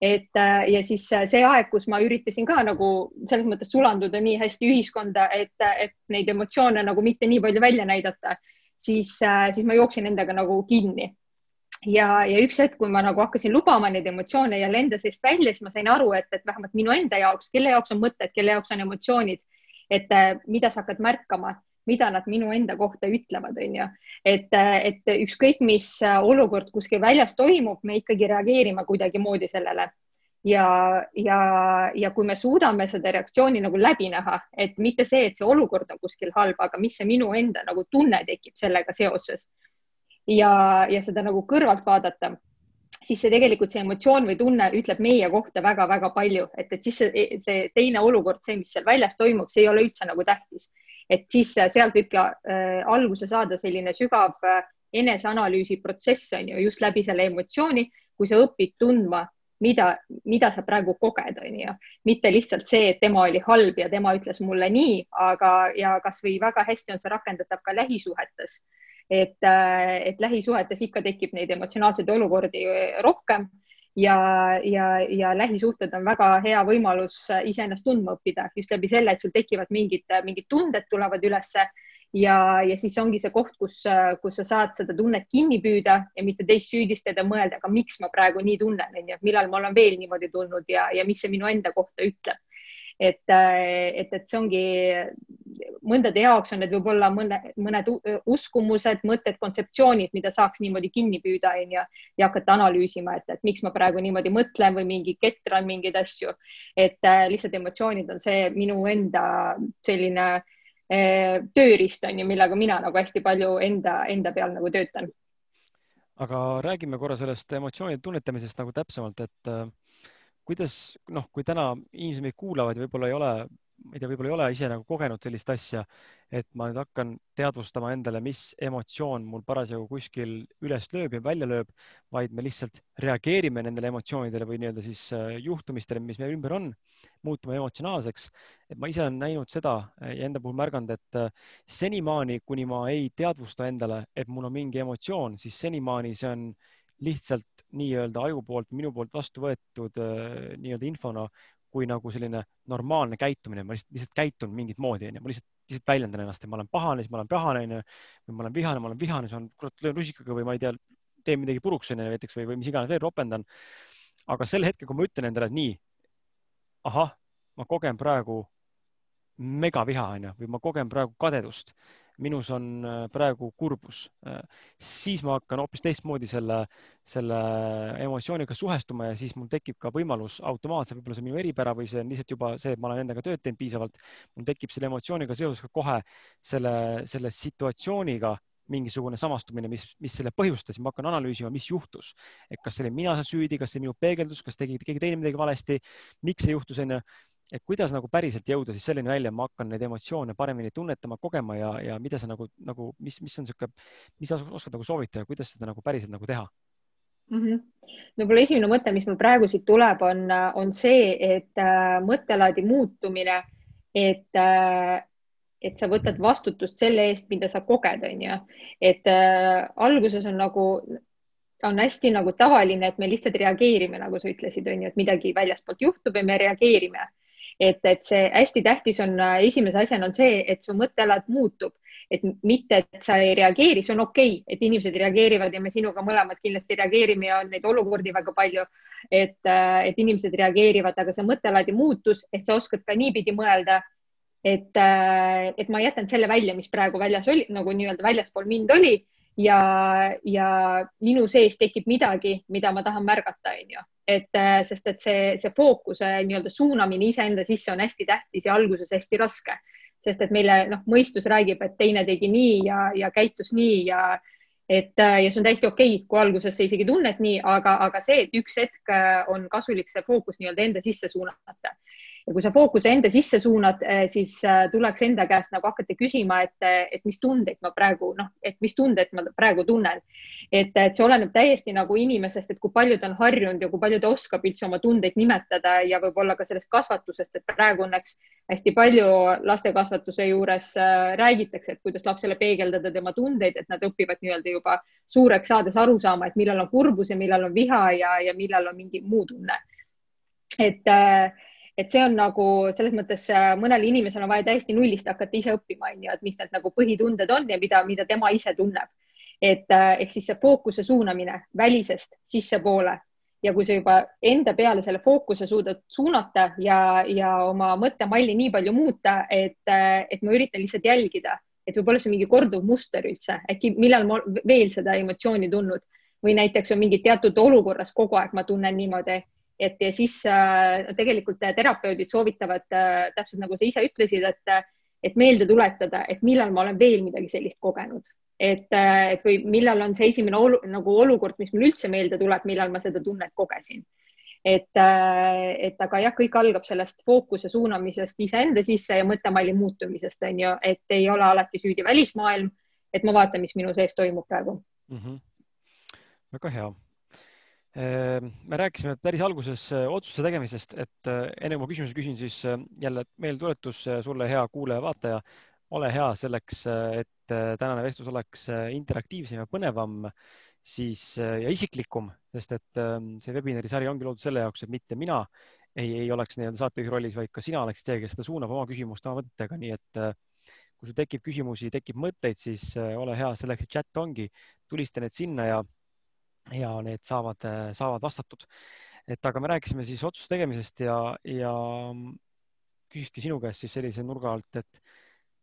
et eh, ja siis see aeg, kus ma üritasin ka nagu selles mõttes sulanduda nii hästi ühiskonda, et, et neid emotsioone nagu mitte nii palju välja näidata, siis, eh, siis ma jooksin endaga nagu kinni ja, ja üks hetk, kui ma nagu hakkasin lubama neid emotsioone jälle enda seest välja, siis ma sain aru, et, et vähemalt minu enda jaoks, kelle jaoks on mõtted, kelle jaoks on emotsioonid et mida sa hakkad märkama, mida nad minu enda kohta ütlevad, onju. et, et ükskõik, mis olukord kuskil väljas toimub, me ikkagi reageerime kuidagimoodi sellele ja, ja, ja kui me suudame seda reaktsiooni nagu läbi näha, et mitte see, et see olukord on kuskil halb, aga mis see minu enda nagu tunne tekib sellega seoses ja, ja seda nagu kõrvalt vaadata siis see tegelikult see emotsioon või tunne ütleb meie kohta väga-väga palju, et, et siis see, see teine olukord, see, mis seal väljas toimub, see ei ole üldse nagu tähtis. Et siis sealt võibki äh, alguse saada selline sügav äh, eneseanalüüsi protsess on ju just läbi selle emotsiooni, kui sa õpid tundma, mida, mida sa praegu koged, on ju, mitte lihtsalt see, et tema oli halb ja tema ütles mulle nii, aga, ja kasvõi väga hästi on see rakendatav ka lähisuhetes. Et, äh, et lähisuhetes ikka tekib neid emotsionaalseid olukordi rohkem ja, ja, ja lähisuhted on väga hea võimalus äh, iseennast tundma õppida just läbi selle, et sul tekivad mingid, mingid tunded tulevad ülesse. Ja, ja siis ongi see koht, kus, kus sa saad seda tunnet kinni püüda ja mitte teist süüdistada, mõelda, aga miks ma praegu nii tunnen, onju, millal ma olen veel niimoodi tundnud ja, ja mis see minu enda kohta ütleb et, et, et see ongi, mõndade jaoks on need võib-olla mõne, mõned uskumused, mõtted, kontseptsioonid, mida saaks niimoodi kinni püüda onju ja hakata analüüsima, et, et miks ma praegu niimoodi mõtlen või mingi ketran mingeid asju. et äh, lihtsalt emotsioonid on see minu enda selline äh, tööriist on ju, millega mina nagu hästi palju enda, enda peal nagu töötan. aga räägime korra sellest emotsioonide tunnetamisest nagu täpsemalt, et äh kuidas noh, kui täna inimesed meid kuulavad ja võib-olla ei ole, ma ei tea, võib-olla ei ole ise nagu kogenud sellist asja, et ma nüüd hakkan teadvustama endale, mis emotsioon mul parasjagu kuskil üles lööb ja välja lööb, vaid me lihtsalt reageerime nendele emotsioonidele või nii-öelda siis äh, juhtumistele, mis meie ümber on, muutume emotsionaalseks. et ma ise olen näinud seda ja enda puhul märganud, et äh, senimaani, kuni ma ei teadvusta endale, et mul on mingi emotsioon, siis senimaani see on lihtsalt nii-öelda aju poolt, minu poolt vastu võetud äh, nii-öelda infona kui nagu selline normaalne käitumine, ma lihtsalt, lihtsalt käitun mingit moodi, onju, ma lihtsalt, lihtsalt väljendan ennast ja ma olen pahane, siis ma olen pahane, onju, või ma olen vihane, ma olen vihane, siis ma kurat löön rusikaga või ma ei tea, teen midagi puruks, onju, näiteks või, või mis iganes veel ropendan. aga sel hetkel, kui ma ütlen endale, et nii, ahah, ma kogen praegu megaviha, onju, või ma kogen praegu kadedust minus on äh, praegu kurbus, äh, siis ma hakkan hoopis teistmoodi selle, selle emotsiooniga suhestuma ja siis mul tekib ka võimalus automaatselt, võib-olla see on minu eripära või see on lihtsalt juba see, et ma olen endaga tööd teinud piisavalt, mul tekib selle emotsiooniga seoses ka kohe selle, selle situatsiooniga mingisugune samastumine, mis, mis selle põhjustas. Ma hakkan analüüsima, mis juhtus, et kas see olin mina süüdi, kas see minu peegeldus, kas tegi keegi teine midagi valesti, miks see juhtus, onju et kuidas nagu päriselt jõuda siis selleni välja, ma hakkan neid emotsioone paremini tunnetama, kogema ja, ja mida sa nagu, nagu, mis, mis on niisugune, mis sa oskad nagu soovitada, kuidas seda nagu päriselt nagu teha mm? -hmm. võib-olla esimene mõte, mis mul praegu siit tuleb, on, on see, et äh, mõttelaadi muutumine, et äh, et sa võtad vastutust selle eest, mida sa koged, on ju. et äh, alguses on nagu, on hästi nagu tavaline, et me lihtsalt reageerime, nagu sa ütlesid, on ju, et midagi väljastpoolt juhtub ja me reageerime et, et see hästi tähtis on, äh, esimese asjana on see, et su mõttealaad muutub, et mitte, et sa ei reageeri, see on okei okay,, et inimesed reageerivad ja me sinuga mõlemad kindlasti reageerime ja on neid olukordi väga palju, et, äh, et inimesed reageerivad, aga see mõttelaadi muutus, et sa oskad ka niipidi mõelda, et, äh, et ma jätan selle välja, mis praegu väljas oli, nagu nii-öelda väljaspool mind oli ja, ja minu sees tekib midagi, mida ma tahan märgata, onju et äh, sest, et see, see fookuse nii-öelda suunamine iseenda sisse on hästi tähtis ja alguses hästi raske, sest et meile noh, mõistus räägib, et teine tegi nii ja, ja käitus nii ja et äh, ja see on täiesti okei okay,, kui alguses sa isegi tunned nii, aga, aga see, et üks hetk äh, on kasulik see fookus nii-öelda enda sisse suunata ja kui sa fookuse enda sisse suunad, eh, siis eh, tuleks enda käest nagu hakata küsima, et, eh, et mis tundeid ma praegu noh, et mis tundeid ma praegu tunnen. et, et see oleneb täiesti nagu inimesest, et kui palju ta on harjunud ja kui palju ta oskab üldse oma tundeid nimetada ja võib-olla ka sellest kasvatusest, et praegu õnneks hästi palju lastekasvatuse juures räägitakse, et kuidas lapsele peegeldada tema tundeid, et nad õpivad nii-öelda juba suureks saades aru saama, et millal on kurbus ja millal on viha ja, ja millal on mingi muu tunne. et äh, et see on nagu selles mõttes äh, mõnel inimesel on vaja täiesti nullist hakata ise õppima, on ju, et mis need nagu põhitunded on ja mida, mida tema ise tunneb. et äh, ehk siis see fookuse suunamine välisest sissepoole ja kui sa juba enda peale selle fookuse suudad suunata ja, ja oma mõttemalli nii palju muuta, et, et ma üritan lihtsalt jälgida, et võib-olla see on mingi korduv muster üldse, äkki millal ma veel seda emotsiooni tundnud või näiteks on mingi teatud olukorras kogu aeg ma tunnen niimoodi, et ja siis äh, tegelikult terapeudid soovitavad äh, täpselt nagu sa ise ütlesid, et, et meelde tuletada, et millal ma olen veel midagi sellist kogenud et, äh, et või millal on see esimene olu, nagu olukord, mis mul üldse meelde tuleb, millal ma seda tunnet kogesin. et, äh, et aga jah, kõik algab sellest fookuse suunamisest iseenda sisse ja mõttemalli muutumisest on ju, et ei ole alati süüdi välismaailm, et ma vaatan, mis minu sees toimub praegu mm. -hmm. väga hea äh, me rääkisime päris alguses otsuste tegemisest, et enne kui ma küsimuse küsin, siis jälle meeldetuletus sulle, hea kuulaja-vaataja, ole hea selleks, et äh, tänane vestlus oleks äh, interaktiivsem ja põnevam, siis äh, ja isiklikum, sest et ähm, see webinari sari ongi loodud selle jaoks, et mitte mina ei, ei oleks nii-öelda saatejuhi rollis, vaid ka sina oleksid see, kes seda suunab oma küsimust oma mõtetega, nii et kui sul tekib küsimusi, tekib mõtteid, siis ole hea, selleks, chat ongi, tulista need sinna ja, ja need saavad, saavad vastatud. et aga me rääkisime siis otsuse tegemisest ja, ja küsikski sinu käest siis sellise nurga alt, et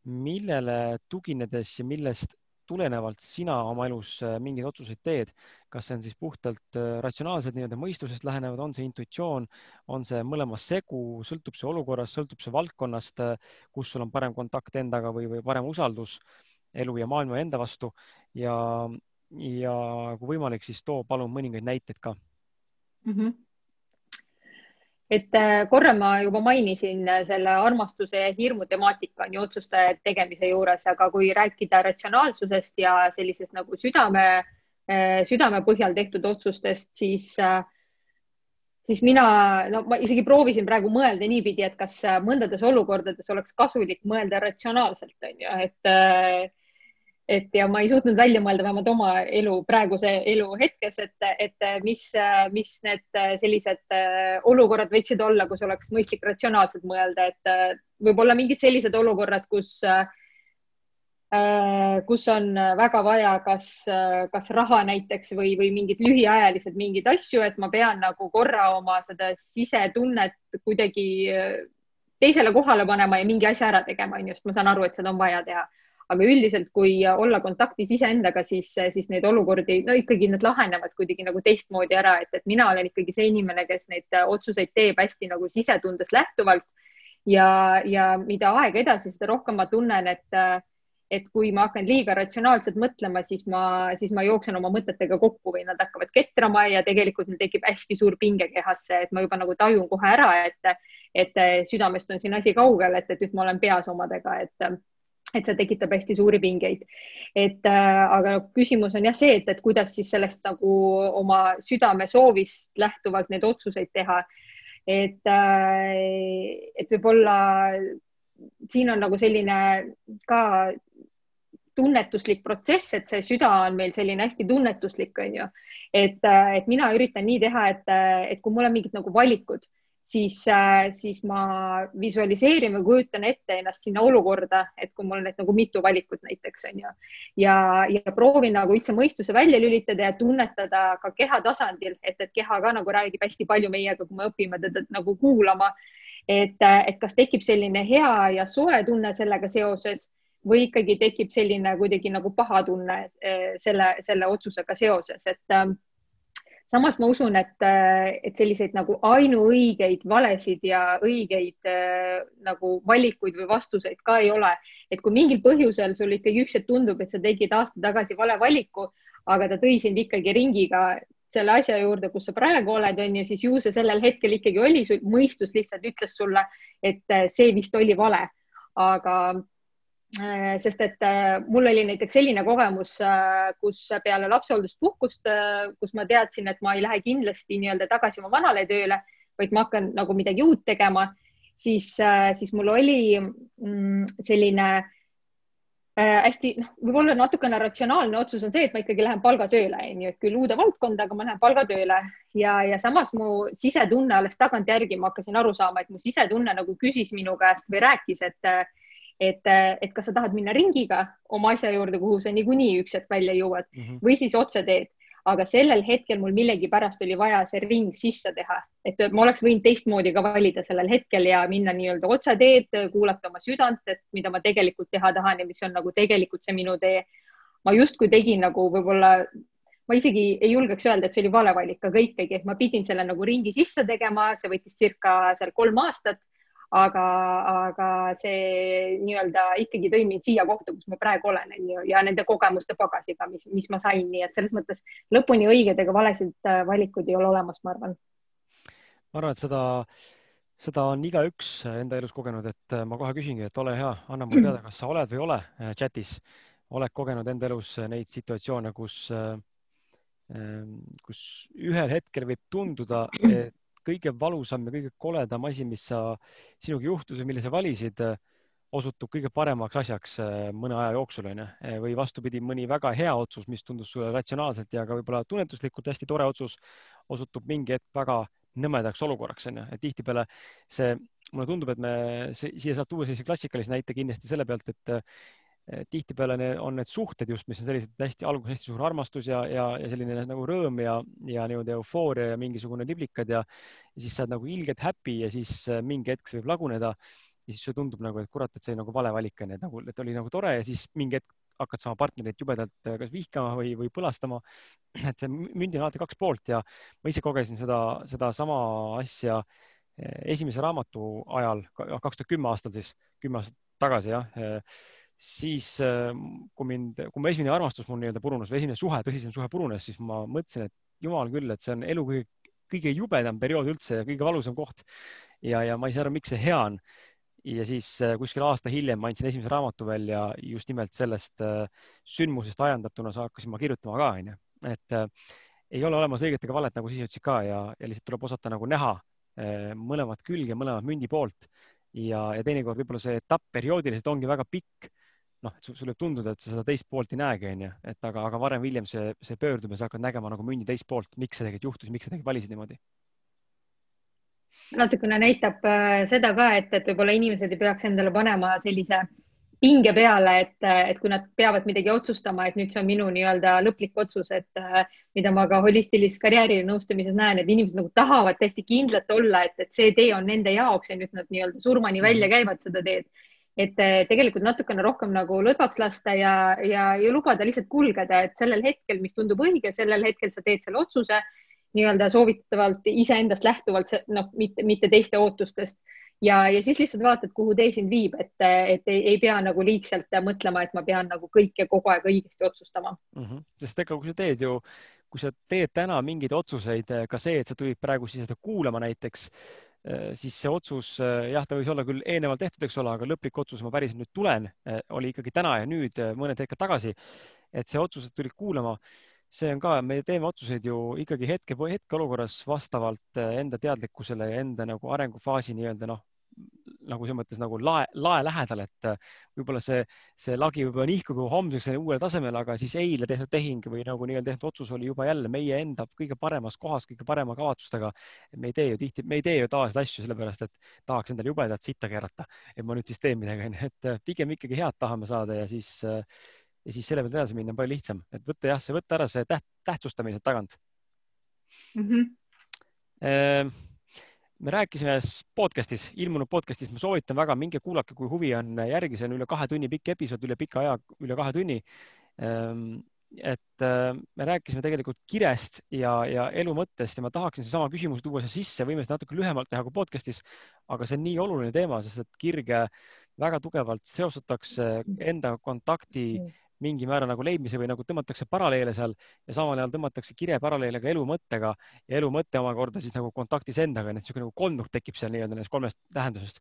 millele tuginedes ja millest tulenevalt sina oma elus äh, mingeid otsuseid teed, kas see on siis puhtalt äh, ratsionaalselt nii-öelda mõistusest lähenevad, on see intuitsioon, on see mõlemas segu, sõltub see olukorrast, sõltub see valdkonnast, äh, kus sul on parem kontakt endaga või, või parem usaldus elu ja maailma enda vastu? Ja, ja kui võimalik, siis too palun mõningaid näiteid ka mm. -hmm et äh, korra ma juba mainisin äh, selle armastuse ja hirmu temaatika on ju otsuste tegemise juures, aga kui rääkida ratsionaalsusest ja sellisest nagu südame, äh, südame põhjal tehtud otsustest, siis, siis mina, no ma isegi proovisin praegu mõelda niipidi, et kas mõndades olukordades oleks kasulik mõelda ratsionaalselt, on ju, et et ja ma ei suutnud välja mõelda vähemalt oma elu, praeguse elu hetkes, et, et mis, mis need sellised olukorrad võiksid olla, kus oleks mõistlik ratsionaalselt mõelda, et võib-olla mingid sellised olukorrad, kus, kus on väga vaja, kas, kas raha näiteks või, või mingid lühiajalised mingeid asju, et ma pean nagu korra oma seda sisetunnet kuidagi teisele kohale panema ja mingi asja ära tegema, on ju, sest ma saan aru, et seda on vaja teha aga üldiselt, kui olla kontaktis iseendaga, siis, siis neid olukordi, no ikkagi need lahenevad kuidagi nagu teistmoodi ära, et, et mina olen ikkagi see inimene, kes neid otsuseid teeb hästi nagu sisetundest lähtuvalt. ja, ja mida aeg edasi, seda rohkem ma tunnen, et, et kui ma hakkan liiga ratsionaalselt mõtlema, siis ma, siis ma jooksen oma mõtetega kokku või nad hakkavad ketrama ja tegelikult mul tekib hästi suur pinge kehasse, et ma juba nagu tajun kohe ära, et, et südamest on siin asi kaugel, et, et nüüd ma olen peas omadega, et et see tekitab hästi suuri pingeid. et äh, aga küsimus on jah see, et, et kuidas siis sellest nagu oma südame soovist lähtuvalt neid otsuseid teha. et äh,, et võib-olla siin on nagu selline ka tunnetuslik protsess, et see süda on meil selline hästi tunnetuslik, on ju. et, äh, et mina üritan nii teha, et, äh, et kui mul on mingid nagu valikud siis, äh, siis ma visualiseerin või kujutan ette ennast sinna olukorda, et kui mul on need nagu mitu valikut näiteks on ju ja, ja proovin nagu üldse mõistuse välja lülitada ja tunnetada ka keha tasandil, et, et keha ka nagu räägib hästi palju meiega, kui me õpime teda nagu kuulama. et, et kas tekib selline hea ja soe tunne sellega seoses või ikkagi tekib selline kuidagi nagu paha tunne äh, selle, selle otsusega seoses, et ähm, samas ma usun, et, et selliseid nagu ainuõigeid valesid ja õigeid äh, nagu valikuid või vastuseid ka ei ole. et kui mingil põhjusel sul ikkagi üks hetk tundub, et sa tegid aasta tagasi vale valiku, aga ta tõi sind ikkagi ringiga selle asja juurde, kus sa praegu oled, on ju, siis ju see sellel hetkel ikkagi oli, mõistus lihtsalt ütles sulle, et äh, see vist oli vale. aga Äh, sest et äh, mul oli näiteks selline kogemus, äh, kus peale lapsehoolduspuhkust, kus ma teadsin, et ma ei lähe kindlasti nii-öelda tagasi oma vanale tööle, vaid ma hakkan nagu midagi uut tegema, siis, siis mul oli mm, selline hästi, noh, võib-olla natukene ratsionaalne otsus on see, et ma ikkagi lähen palgatööle, onju, et küll uude valdkonda, aga ma lähen palgatööle ja, ja samas mu sisetunne alles tagantjärgi ma hakkasin aru saama, et mu sisetunne nagu küsis minu käest või rääkis, et et, et kas sa tahad minna ringiga oma asja juurde, kuhu sa niikuinii üks hetk välja jõuad mm -hmm. või siis otse teed. aga sellel hetkel mul millegipärast oli vaja see ring sisse teha, et ma oleks võinud teistmoodi ka valida sellel hetkel ja minna nii-öelda otseteed, kuulata oma südant, et mida ma tegelikult teha tahan ja mis on nagu tegelikult see minu tee. ma justkui tegin nagu võib-olla, ma isegi ei julgeks öelda, et see oli vale valik, aga ikkagi ma pidin selle nagu ringi sisse tegema, see võttis circa seal kolm aastat aga, aga see nii-öelda ikkagi tõi mind siia kohta, kus ma praegu olen, on ju, ja nende kogemuste pagasiga, mis, mis ma sain, nii et selles mõttes lõpuni õiged ega valesid äh, valikuid ei ole olemas, ma arvan. ma arvan, et seda, seda on igaüks enda elus kogenud, et äh, ma kohe küsingi, et ole hea, anna mulle teada, kas sa oled või ei ole äh, chatis, oled kogenud enda elus neid situatsioone, kus, kus ühel hetkel võib tunduda, et kõige valusam ja kõige koledam asi, mis sa, sinuga juhtus või mille sa valisid, osutub kõige paremaks asjaks äh, mõne aja jooksul onju, äh, või vastupidi, mõni väga hea otsus, mis tundus sulle ratsionaalselt ja ka võib-olla tunnetuslikult hästi tore otsus, osutub mingi hetk väga nõmedaks olukorraks onju, et tihtipeale see, mulle tundub, et me siia saab tuua sellise klassikalise näite kindlasti selle pealt, et Eh, tihtipeale on need suhted just, mis on sellised hästi, alguses hästi suur armastus ja, ja, ja selline nagu rõõm ja, ja nii-öelda eufooria ja mingisugune liblikad ja, ja siis sa oled nagu ilgelt happy ja siis eh, mingi hetk see võib laguneda ja siis sulle tundub nagu, et kurat, et see oli nagu vale valik onju, et nagu, et oli nagu tore ja siis mingi hetk hakkad sama partnerit jubedalt eh, kas vihkama või, või põlastama. et see mündil on alati kaks poolt ja ma ise kogesin seda, sedasama asja esimese raamatu ajal, kaks tuhat kümme aastal siis, kümme aastat tagasi jah siis ähm, kui mind, kui mu esimene armastus mul nii-öelda purunes või esimene suhe, tõsisem suhe purunes, siis ma mõtlesin, et jumal küll, et see on elu kõige, kõige jubedam periood üldse ja kõige valusam koht. ja, ja ma ei saa aru, miks see hea on. ja siis äh, kuskil aasta hiljem ma andsin esimese raamatu välja just nimelt sellest äh, sündmusest ajendatuna hakkasin ma kirjutama ka, onju, et äh, ei ole olemas õiget ega valet, nagu sa ütlesid ka ja, ja lihtsalt tuleb osata nagu näha äh, mõlemat külge, mõlemat mündi poolt ja, ja teinekord võib-olla see etapp perioodiliselt ongi väga pikk noh, et sul võib tunduda, et sa seda teist poolt ei näegi, onju, et aga, aga varem või hiljem see, see pöördub ja sa hakkad nägema nagu mündi teist poolt, miks see tegelikult juhtus, miks sa tegelikult valisid niimoodi. Natukene näitab äh, seda ka, et, et võib-olla inimesed ei peaks endale panema sellise pinge peale, et, et kui nad peavad midagi otsustama, et nüüd see on minu nii-öelda lõplik otsus, et äh, mida ma ka holistilises karjäärinõustamises näen, et inimesed nagu tahavad täiesti kindlalt olla, et, et see tee on nende jaoks ja nüüd nad nii-öelda surmani välja käivad seda teed et eh, tegelikult natukene rohkem nagu lõdvaks lasta ja, ja, ja lubada lihtsalt kulgeda, et sellel hetkel, mis tundub õige, sellel hetkel sa teed selle otsuse nii-öelda soovitavalt iseendast lähtuvalt, noh, mitte, mitte teiste ootustest ja, ja siis lihtsalt vaatad, kuhu tee sind viib, et, et ei, ei pea nagu liigselt mõtlema, et ma pean nagu kõike kogu aeg õigesti otsustama mm. -hmm. sest ega kui sa teed ju, kui sa teed täna mingeid otsuseid, ka see, et sa tulid praegu siia seda kuulama näiteks siis see otsus, äh, jah, ta võis olla küll eelnevalt tehtud, eks ole, aga lõplik otsus, ma päriselt nüüd tulen, äh, oli ikkagi täna ja nüüd mõned hetked tagasi. et see otsus, et tulid kuulama, see on ka, me teeme otsuseid ju ikkagi hetke, hetkeolukorras vastavalt enda teadlikkusele ja enda nagu arengufaasi nii-öelda noh, nagu selles mõttes nagu lae, lae lähedal, et äh, võib-olla see, see lagi võib-olla nihkub juba homseks uuele tasemele, aga siis eile tehtud tehing või nagu nii-öelda tehtud otsus oli juba jälle meie enda kõige paremas kohas, kõige parema kavatsustega. me ei tee ju tihti, me ei tee ju tavaliselt asju sellepärast, et tahaks endale jubedat sitta keerata, et ma nüüd siis teen midagi, onju, et äh, pigem ikkagi head tahame saada ja siis, äh, ja siis selle pealt edasi minna on palju lihtsam, et võtta jah, see võtta ära see täht, tähtsustamine tagant mm. -hmm. E me rääkisime podcast'is, ilmunud podcast'is, ma soovitan väga, minge kuulake, kui huvi on järgi, see on üle kahe tunni pikk episood, üle pika aja, üle kahe tunni. Ehm, et ehm, me rääkisime tegelikult kirest ja, ja elu mõttest ja ma tahaksin seesama küsimus tuua siia sisse, võime seda natuke lühemalt teha kui podcast'is, aga see on nii oluline teema, sest et kirge väga tugevalt seostatakse enda kontakti mm mingi määra nagu leidmise või nagu tõmmatakse paralleele seal ja samal ajal tõmmatakse kire paralleele ka elu mõttega ja elu mõte omakorda siis nagu kontaktis endaga, nii et niisugune nagu kolmnurk tekib seal nii-öelda nendest kolmest tähendusest.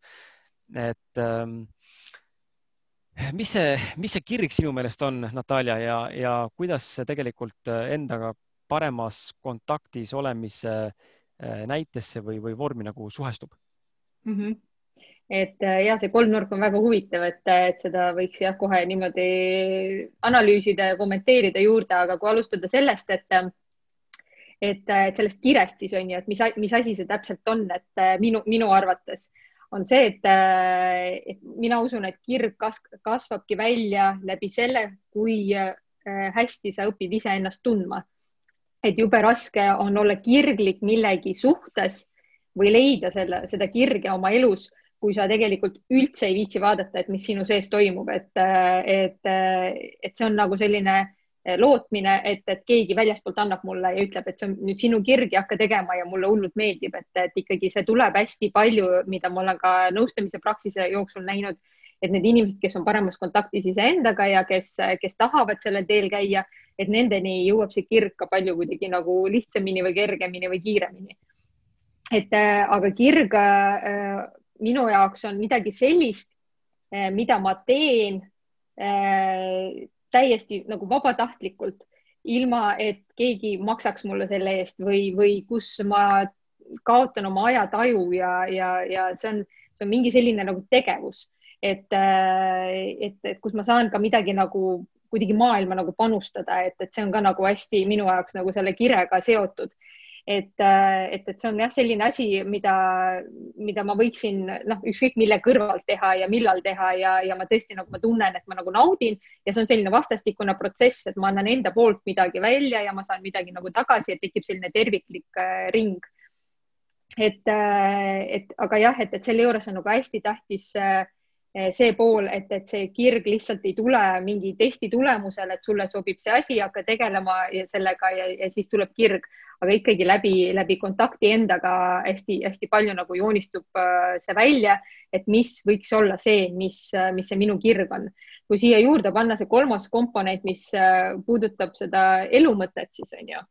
et ähm, mis see, mis see kirg sinu meelest on, Natalja, ja, ja kuidas see tegelikult äh, endaga paremas kontaktis olemise äh, näitesse või, või vormi nagu suhestub mm? -hmm et äh, ja see kolmnurk on väga huvitav, et, äh, et seda võiks jah, kohe niimoodi analüüsida ja kommenteerida juurde, aga kui alustada sellest, et äh, et, et sellest kirest siis on ju, et mis, mis asi see täpselt on, et minu, minu arvates on see, et, et mina usun, et kirg kas, kasvabki välja läbi selle, kui hästi sa õpid iseennast tundma. et jube raske on olla kirglik millegi suhtes või leida selle, seda kirge oma elus, kui sa tegelikult üldse ei viitsi vaadata, et mis sinu sees toimub, et, et, et see on nagu selline lootmine, et, et keegi väljaspoolt annab mulle ja ütleb, et see on nüüd sinu kirg ja hakka tegema ja mulle hullult meeldib, et, et ikkagi see tuleb hästi palju, mida ma olen ka nõustamise praksise jooksul näinud, et need inimesed, kes on paremas kontaktis iseendaga ja kes, kes tahavad sellel teel käia, et nendeni jõuab see kirg ka palju kuidagi nagu lihtsamini või kergemini või kiiremini. et aga kirg minu jaoks on midagi sellist, eh, mida ma teen eh, täiesti nagu vabatahtlikult, ilma et keegi maksaks mulle selle eest või, või kus ma kaotan oma ajataju ja, ja, ja see on, see on mingi selline nagu tegevus, et, eh, et, et kus ma saan ka midagi nagu kuidagi maailma nagu panustada, et, et see on ka nagu hästi minu jaoks nagu selle kirega seotud et, äh, et, et see on jah, selline asi, mida, mida ma võiksin noh, ükskõik mille kõrvalt teha ja millal teha ja, ja ma tõesti nagu ma tunnen, et ma nagu naudin ja see on selline vastastikune protsess, et ma annan enda poolt midagi välja ja ma saan midagi nagu tagasi, et tekib selline terviklik äh, ring. et äh,, et aga jah, et, et selle juures on nagu hästi tähtis äh, see pool, et, et see kirg lihtsalt ei tule mingi testi tulemusel, et sulle sobib see asi, hakka tegelema sellega ja, ja siis tuleb kirg, aga ikkagi läbi, läbi kontakti endaga hästi-hästi palju nagu joonistub äh, see välja, et mis võiks olla see, mis, mis see minu kirg on. kui siia juurde panna see kolmas komponent, mis äh, puudutab seda elumõtet, siis on ju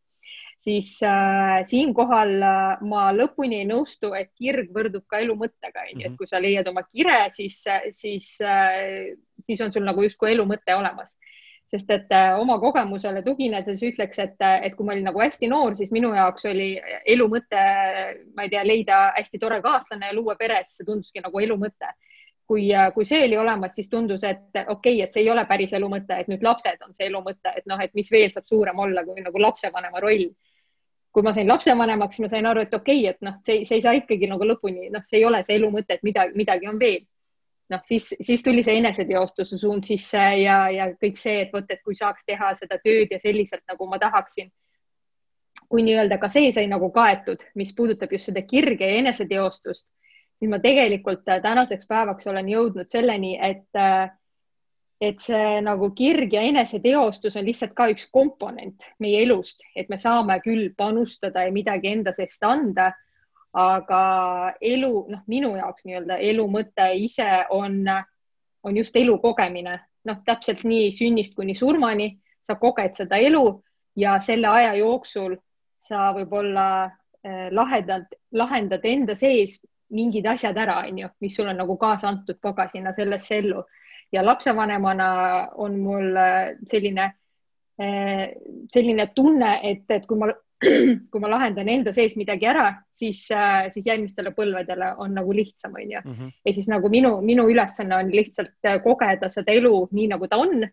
siis äh, siinkohal äh, ma lõpuni ei nõustu, et kirg võrdub ka elu mõttega, onju, et mhm. kui sa leiad oma kire, siis, siis äh,, siis on sul nagu justkui elu mõte olemas. sest et äh, oma kogemusele tuginedes ütleks, et, et kui ma olin nagu hästi noor, siis minu jaoks oli elu mõte, ma ei tea, leida hästi tore kaaslane ja luua pere, siis see tunduski nagu elu mõte kui, äh, kui see oli olemas, siis tundus, et okei okay,, et see ei ole päris elu mõte, et nüüd lapsed on see elu mõte, et noh, et mis veel saab suurem olla kui nagu lapsevanema roll kui ma sain lapsevanemaks, ma sain aru, et okei okay,, et noh, see, see ei saa ikkagi nagu lõpuni, noh, see ei ole see elu mõte, et midagi, midagi on veel. noh, siis, siis tuli see eneseteostuse suund sisse ja, ja kõik see, et vot, et kui saaks teha seda tööd ja selliselt, nagu ma tahaksin. kui nii-öelda ka see sai nagu kaetud, mis puudutab just seda kirge ja eneseteostust, siis ma tegelikult tänaseks päevaks olen jõudnud selleni, et äh, et see nagu kirg ja eneseteostus on lihtsalt ka üks komponent meie elust, et me saame küll panustada ja midagi enda seest anda, aga elu, noh, minu jaoks nii-öelda elu mõte ise on, on just elu kogemine, noh, täpselt nii sünnist kuni surmani, sa koged seda elu ja selle aja jooksul sa võib-olla eh, lahedalt lahendad enda sees mingid asjad ära, onju, mis sul on nagu kaasa antud pagasina sellesse ellu ja lapsevanemana on mul äh, selline, äh, selline tunne, et, et kui ma, kui ma lahendan enda sees midagi ära, siis, äh, siis järgmistele põlvedele on nagu lihtsam, onju. Mhm. ja siis nagu minu, minu ülesanne on lihtsalt kogeda seda elu nii, nagu ta on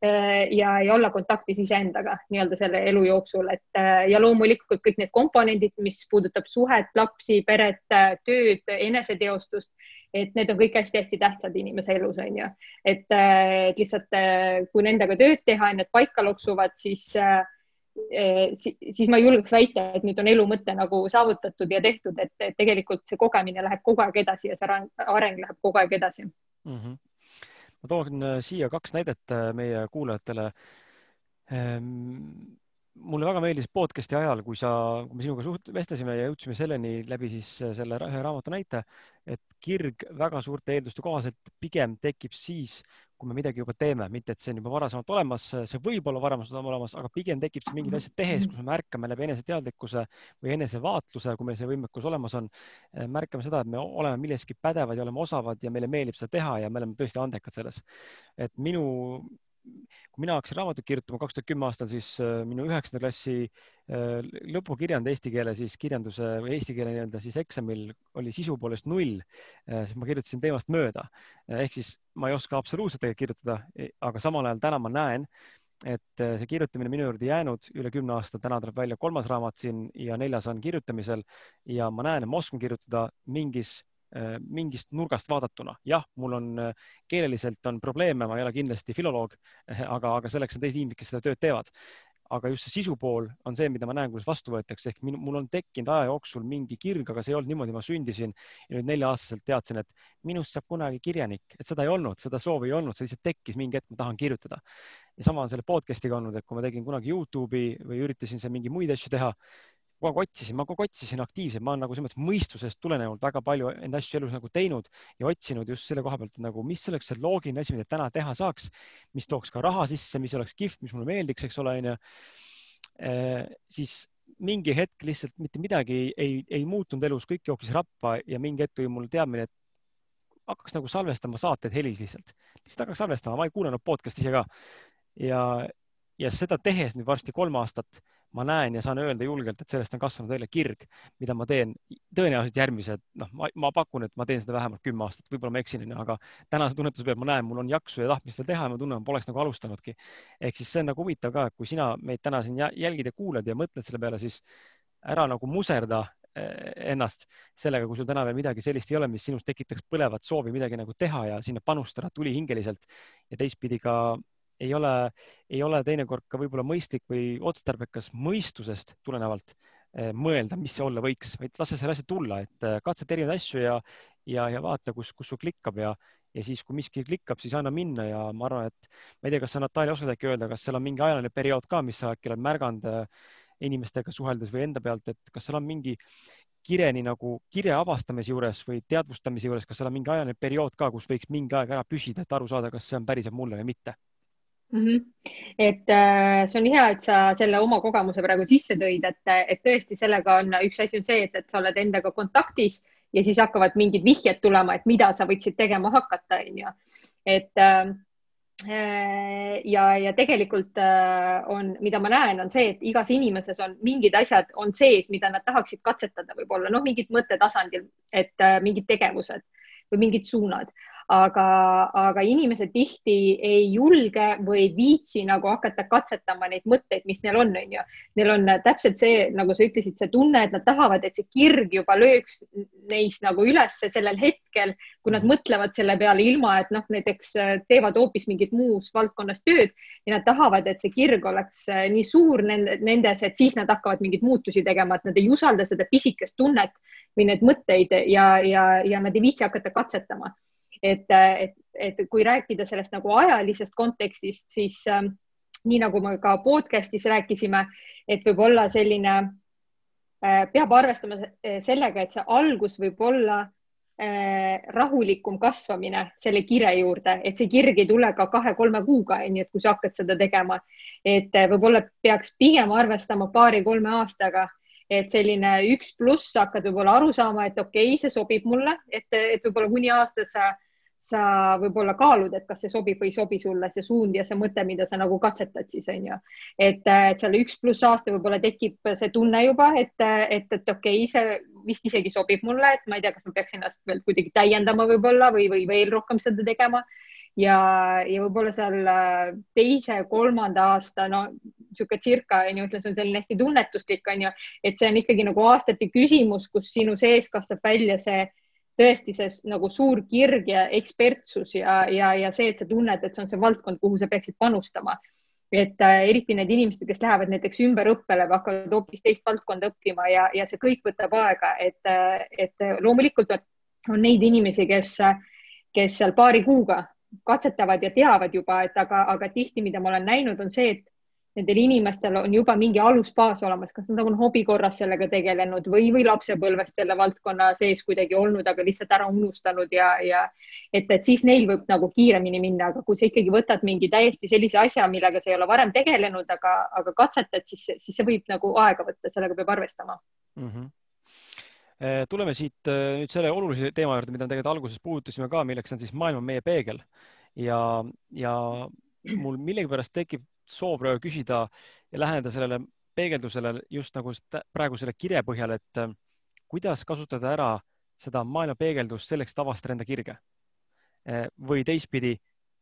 ja, ja olla kontaktis iseendaga nii-öelda selle elu jooksul, et ja loomulikult kõik need komponendid, mis puudutab suhet, lapsi, peret, tööd, eneseteostust et need on kõik hästi-hästi tähtsad inimese elus, on ju. et, äh, lihtsalt, äh, kui nendega tööd teha ja need paika loksuvad, siis äh, siis ma julgeks väita, et nüüd on elu mõte nagu saavutatud ja tehtud, et tegelikult see kogemine läheb kogu aeg edasi ja see areng läheb kogu aeg edasi mm. -hmm. Ma toon siia kaks näidet meie kuulajatele. Ehm, mulle väga meeldis podcast'i ajal, kui sa, kui me sinuga suht-, vestlesime ja jõudsime selleni läbi siis äh, selle ühe raamatu näite, et kirg väga suurte eelduste kohaselt pigem tekib siis, kui me midagi juba teeme, mitte et see on juba varasemalt olemas, see võib olla varasemalt olemas, aga pigem tekib see mingid asjad tehes, kus me märkame läbi eneseteadlikkuse või enesevaatluse, kui meil see võimekus olemas on, äh, märkame seda, et me oleme milleski pädevad ja oleme osavad ja meile meeldib seda teha ja me oleme tõesti andekad selles. et minu kui mina hakkasin raamatut kirjutama kaks tuhat kümme aastal, siis äh, minu üheksanda klassi äh, lõpukirjand eesti keele siis kirjanduse või eesti keele nii-öelda siis eksamil oli sisu poolest null, äh, siis ma kirjutasin teemast mööda. ehk siis ma ei oska absoluutselt kirjutada, e, aga samal ajal täna ma näen, et see kirjutamine minu juurde jäänud üle kümne aasta, täna tuleb välja kolmas raamat siin ja neljas on kirjutamisel ja ma näen, et ma oskan kirjutada mingis mingist nurgast vaadatuna. jah, mul on äh, keeleliselt on probleeme, ma ei ole kindlasti filoloog, aga, aga selleks on teised inimesed, kes seda tööd teevad. aga just see sisu pool on see, mida ma näen, kuidas vastu võetakse, ehk minu, mul on tekkinud aja jooksul mingi kirg, aga see ei olnud niimoodi, ma sündisin ja nüüd nelja-aastaselt teadsin, et minust saab kunagi kirjanik, et seda ei olnud, seda soovi ei olnud, see lihtsalt tekkis mingi hetk, ma tahan kirjutada. ja sama on selle podcast'iga olnud, et kui ma tegin kunagi Youtube'i või üritasin seal mingeid muid asju teha, kogu aeg otsisin, ma kogu aeg otsisin aktiivselt, ma olen nagu selles mõttes mõistusest tulenevalt väga palju enda asju elus nagu teinud ja otsinud just selle koha pealt, et nagu, mis oleks see loogiline asi, mida täna teha saaks, mis tooks ka raha sisse, mis oleks kihvt, mis mulle meeldiks, eks ole, onju. siis mingi hetk lihtsalt mitte midagi ei, ei, ei muutunud elus, kõik jooksis rappa ja mingi hetk tuli mul teadmine, et hakkaks nagu salvestama saateid helis lihtsalt, lihtsalt hakkaks salvestama, ma ei kuulanud podcast'i ise ka. ja, ja seda tehes nüüd varsti kolm aastat ma näen ja saan öelda julgelt, et sellest on kasvanud välja kirg, mida ma teen tõenäoliselt järgmised, noh, ma pakun, et ma teen seda vähemalt kümme aastat, võib-olla ma eksin, aga tänase tunnetuse pealt ma näen, mul on jaksu ja tahtmist veel teha ja ma tunnen, ma poleks nagu alustanudki. ehk siis see on nagu huvitav ka, et kui sina meid täna siin jälgid ja kuulad ja mõtled selle peale, siis ära nagu muserda eh, ennast sellega, kui sul täna veel midagi sellist ei ole, mis sinus tekitaks põlevat soovi midagi nagu teha ja sinna panustada tulihingeliselt ja teistpidi ka ei ole, ei ole teinekord ka võib-olla mõistlik või otstarbekas mõistusest tulenevalt eh, mõelda, mis see olla võiks, vaid lase selle asja tulla, et eh, katseta erinevaid asju ja, ja, ja vaata, kus, kus sul klikkab ja, ja siis, kui miski klikkab, siis anna minna ja ma arvan, et ma ei tea, kas sa Natalja oskad äkki öelda, kas seal on mingi ajaline periood ka, mis sa äkki oled märganud eh, inimestega suheldes või enda pealt, et kas seal on mingi kireni nagu kirja avastamise juures või teadvustamise juures, kas seal on mingi ajaline periood ka, kus võiks mingi aeg ära püsida, et aru saada, kas see on päriselt mulle või mitte mm. -hmm. et äh, see on hea, et sa selle oma kogemuse praegu sisse tõid, et, et tõesti sellega on üks asi on see, et, et sa oled endaga kontaktis ja siis hakkavad mingid vihjed tulema, et mida sa võiksid tegema hakata, onju. et äh, ja, ja tegelikult äh, on, mida ma näen, on see, et igas inimeses on mingid asjad on sees, mida nad tahaksid katsetada, võib-olla noh, mingid mõttetasandil, et äh, mingid tegevused või mingid suunad aga, aga inimesed tihti ei julge või ei viitsi nagu hakata katsetama neid mõtteid, mis neil on, on ju. Neil on täpselt see, nagu sa ütlesid, see tunne, et nad tahavad, et see kirg juba lööks neis nagu ülesse sellel hetkel, kui nad mõtlevad selle peale ilma, et noh, näiteks teevad hoopis mingit muus valdkonnas tööd ja nad tahavad, et see kirg oleks nii suur nendes, et siis nad hakkavad mingeid muutusi tegema, et nad ei usalda seda pisikest tunnet või neid mõtteid ja, ja, ja nad ei viitsi hakata katsetama et, et, et kui rääkida sellest nagu ajalisest kontekstist, siis äh, nii nagu me ka podcast'is rääkisime, et võib olla selline äh,, peab arvestama sellega, et see algus võib olla äh, rahulikum kasvamine selle kire juurde, et see kirg ei tule ka kahe-kolme kuuga, onju, et kui sa hakkad seda tegema, et äh, võib-olla peaks pigem arvestama paari-kolme aastaga et selline üks pluss hakkad võib-olla aru saama, et okei okay,, see sobib mulle, et, et võib-olla kuni aasta sa sa võib-olla kaalud, et kas see sobib või ei sobi sulle, see suund ja see mõte, mida sa nagu katsetad siis on ju. et, et seal üks pluss aasta võib-olla tekib see tunne juba, et, et, et okei okay,, see vist isegi sobib mulle, et ma ei tea, kas ma peaks ennast veel kuidagi täiendama võib-olla või, või veel rohkem seda tegema. ja, ja võib-olla seal äh, teise-kolmanda aasta, no niisugune circa on ju, ütleme, see on selline hästi tunnetuslik on ju, et see on ikkagi nagu aastate küsimus, kus sinu sees kasvab välja see tõesti see nagu suur kirg ja ekspertsus ja, ja, ja see, et sa tunned, et see on see valdkond, kuhu sa peaksid panustama. et äh, eriti need inimesed, kes lähevad näiteks ümberõppele või hakkavad hoopis teist valdkonda õppima ja, ja see kõik võtab aega, et, äh, et loomulikult on, on neid inimesi, kes, kes seal paari kuuga katsetavad ja teavad juba, et aga, aga tihti, mida ma olen näinud, on see, et nendel inimestel on juba mingi alusbaas olemas, kas nad on hobi korras sellega tegelenud või, või lapsepõlvest selle valdkonna sees kuidagi olnud, aga lihtsalt ära unustanud ja, ja et, et siis neil võib nagu kiiremini minna, aga kui sa ikkagi võtad mingi täiesti sellise asja, millega sa ei ole varem tegelenud, aga, aga katsetad, siis, siis see võib nagu aega võtta, sellega peab arvestama mm. -hmm tuleme siit äh, nüüd selle olulise teema juurde, mida tegelikult alguses puudutasime ka, milleks on siis maailma meie peegel ja, ja mul millegipärast tekib soov praegu küsida ja läheneda sellele peegeldusele just nagu praegu selle kirje põhjal, et äh, kuidas kasutada ära seda maailma peegeldust selleks, et avastada enda kirge. Äh, või teistpidi,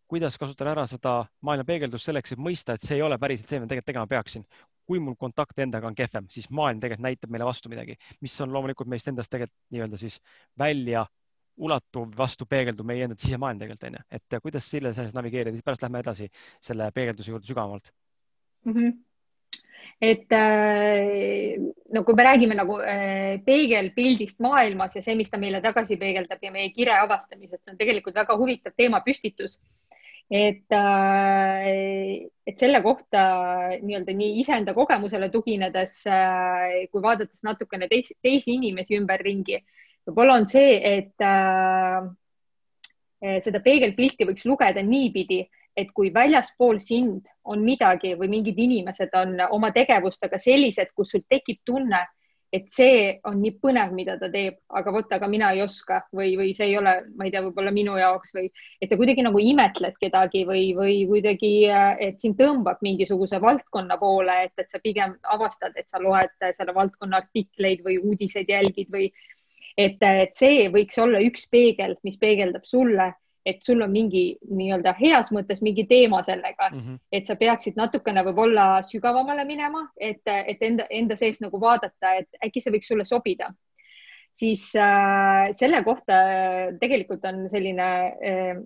kuidas kasutada ära seda maailma peegeldust selleks, et mõista, et see ei ole päriselt see, mida tegelikult tegema peaksin. kui mul kontakt endaga on kehvem, siis maailm tegelikult näitab meile vastu midagi, mis on loomulikult meist endast tegelikult nii-öelda siis välja ulatuv vastu peegeldub meie enda sisemaailm tegelikult onju, et kuidas selles asjas navigeerida, siis pärast lähme edasi selle peegelduse juurde sügavamalt mm. -hmm et äh, no kui me räägime nagu äh, peegelpildist maailmas ja see, mis ta meile tagasi peegeldab ja meie kire avastamisest, see on tegelikult väga huvitav teemapüstitus. et, äh, et selle kohta nii-öelda nii iseenda kogemusele tuginedes kui vaadates natukene teisi, teisi inimesi ümberringi, võib-olla on see, et seda peegelpilti võiks lugeda niipidi et kui väljaspool sind on midagi või mingid inimesed on oma tegevustega sellised, kus sul tekib tunne, et see on nii põnev, mida ta teeb, aga vot, aga mina ei oska või, või see ei ole, ma ei tea, võib-olla minu jaoks või et sa kuidagi nagu imetled kedagi või, või kuidagi, et sind tõmbab mingisuguse valdkonna poole, et, et sa pigem avastad, et sa loed selle valdkonna artikleid või uudiseid jälgid või et, et see võiks olla üks peegel, mis peegeldab sulle et sul on mingi nii-öelda heas mõttes mingi teema sellega mm, -hmm. et sa peaksid natukene võib-olla sügavamale minema, et, et enda, enda sees nagu vaadata, et äkki see võiks sulle sobida. siis äh, selle kohta tegelikult on selline äh,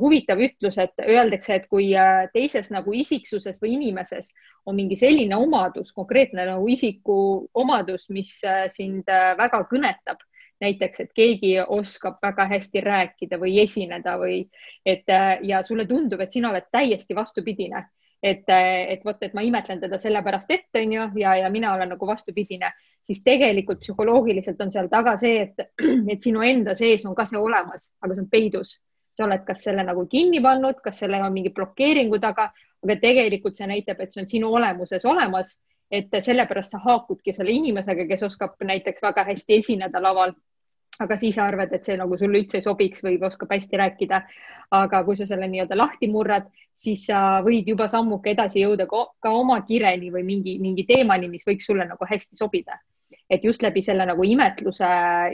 huvitav ütlus, et öeldakse, et kui äh, teises nagu isiksuses või inimeses on mingi selline omadus, konkreetne nagu isiku omadus, mis äh, sind äh, väga kõnetab näiteks, et keegi oskab väga hästi rääkida või esineda või et ja sulle tundub, et sina oled täiesti vastupidine, et, et vot, et ma imetlen teda sellepärast ette, onju, ja, ja mina olen nagu vastupidine, siis tegelikult psühholoogiliselt on seal taga see, et, et sinu enda sees on ka see olemas, aga see on peidus. sa oled kas selle nagu kinni pannud, kas sellel on mingi blokeeringu taga, aga tegelikult see näitab, et see on sinu olemuses olemas et sellepärast sa haakudki selle inimesega, kes oskab näiteks väga hästi esineda laval aga siis arvad, et see nagu sulle üldse ei sobiks või oskab hästi rääkida. aga kui sa selle nii-öelda lahti murrad, siis sa võid juba sammuke edasi jõuda ka oma kireni või mingi, mingi teemani, mis võiks sulle nagu hästi sobida. et just läbi selle nagu imetluse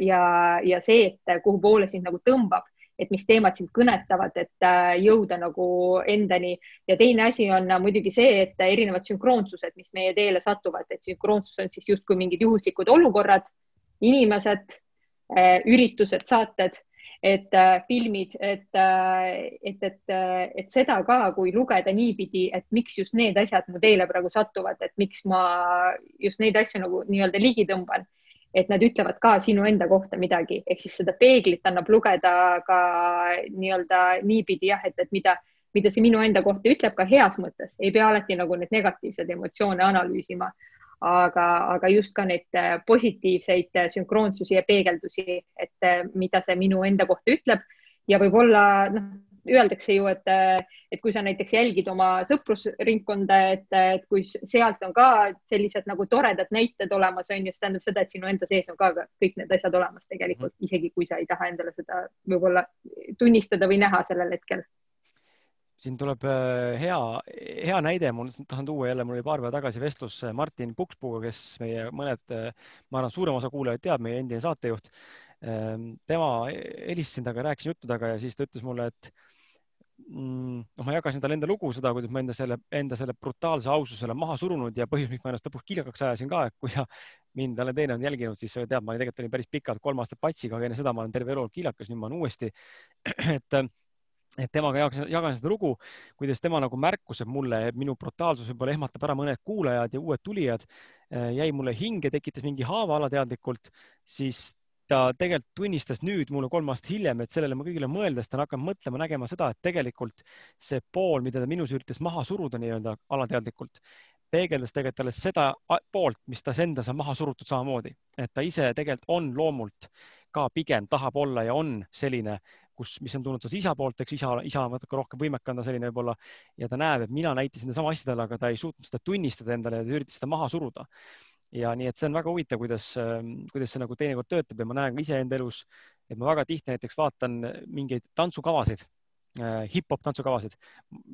ja, ja see, et kuhu poole sind nagu tõmbab, et mis teemad sind kõnetavad, et äh, jõuda nagu endani. ja teine asi on muidugi see, et erinevad sünkroonsused, mis meie teele satuvad, et sünkroonsus on siis justkui mingid juhuslikud olukorrad, inimesed Äh, üritused, saated, et äh, filmid, et, äh, et, et, et seda ka, kui lugeda niipidi, et miks just need asjad mu teele praegu satuvad, et miks ma just neid asju nagu nii-öelda ligi tõmban. Et nad ütlevad ka sinu enda kohta midagi, ehk siis seda peeglit annab lugeda ka nii-öelda niipidi jah, et, et mida, mida see minu enda kohta ütleb ka heas mõttes, ei pea alati nagu neid negatiivseid emotsioone analüüsima, aga, aga just ka neid äh, positiivseid äh, sünkroonsusi ja peegeldusi, et äh, mida see minu enda kohta ütleb ja võib-olla noh, öeldakse ju, et, et kui sa näiteks jälgid oma sõprusringkonda, et, et kui sealt on ka sellised nagu toredad näited olemas, on ju, see tähendab seda, et sinu enda sees on ka kõik need asjad olemas tegelikult, mhm. isegi kui sa ei taha endale seda võib-olla tunnistada või näha sellel hetkel siin tuleb äh, hea, hea näide, mul tahan tuua jälle, mul oli paar päeva tagasi vestlus äh, Martin Pukspuuga, kes meie mõned, äh, ma arvan, suurem osa kuulajaid teab, meie endine saatejuht. Ähm, tema helistasin temaga, rääkisin juttu temaga ja siis ta ütles mulle, et mm, noh, ma jagasin talle enda lugu, seda, kuidas ma enda selle, enda selle brutaalse aususele maha surunud ja põhjus, miks ma ennast lõpuks kiljakaks ajasin ka, et kui sa mind olen teine on jälginud, siis sa tead, ma tegelikult olin päris pikalt kolm aastat patsiga, aga enne seda ma olen terve elu olnud kiljakas, nüüd ma olen uuesti. et et temaga jagan, jagan seda lugu, kuidas tema nagu märkused mulle, minu brutaalsus võib-olla ehmatab ära mõned kuulajad ja uued tulijad, äh, jäi mulle hinge, tekitas mingi haava alateadlikult, siis ta tegelikult tunnistas nüüd mulle kolm aastat hiljem, et sellele ma kõigile mõeldes ta on hakanud mõtlema, nägema seda, et tegelikult see pool, mida ta minus üritas maha suruda nii-öelda alateadlikult, peegeldas tegelikult alles seda poolt, mis tas endas on maha surutud samamoodi, et ta ise tegelikult on loomult ka pigem tahab olla ja on selline kus, mis on tulnud isa poolt, eks isa, isa on natuke rohkem võimekam, ta selline võib-olla ja ta näeb, et mina näitasin sedasama asja talle, aga ta ei suutnud seda tunnistada endale ja ta üritas seda maha suruda. ja nii, et see on väga huvitav, kuidas, kuidas see nagu teinekord töötab ja ma näen ka iseenda elus, et ma väga tihti näiteks vaatan mingeid tantsukavasid hip-hop tantsukavasid.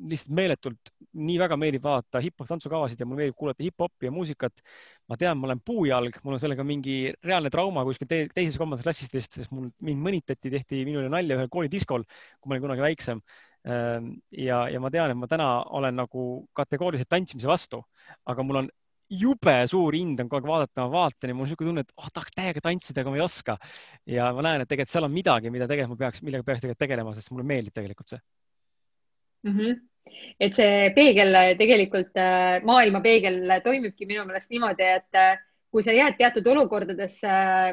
lihtsalt meeletult, nii väga meeldib vaadata hip-hop tantsukavasid ja mulle meeldib kuulata hip-hopi ja muusikat. ma tean, ma olen puujalg, mul on sellega mingi reaalne trauma kuskil te teises-kolmandas klassis vist, sest mul, mind mõnitati, tehti minule nalja ühel koolidiskol, kui ma olin kunagi väiksem. Ähm, ja, ja ma tean, et ma täna olen nagu kategooriliselt tantsimise vastu, aga mul on jube suur hind on kogu aeg vaadata, ma vaatan ja mul on niisugune tunne, et oh, tahaks täiega tantsida, aga ma ei oska. ja ma näen, et tegelikult seal on midagi, mida tegelikult ma peaks, millega peaks tegelikult tegelema, sest mulle meeldib tegelikult see mm. -hmm et see peegel tegelikult, maailmapeegel toimibki minu meelest niimoodi, et kui sa jääd teatud olukordades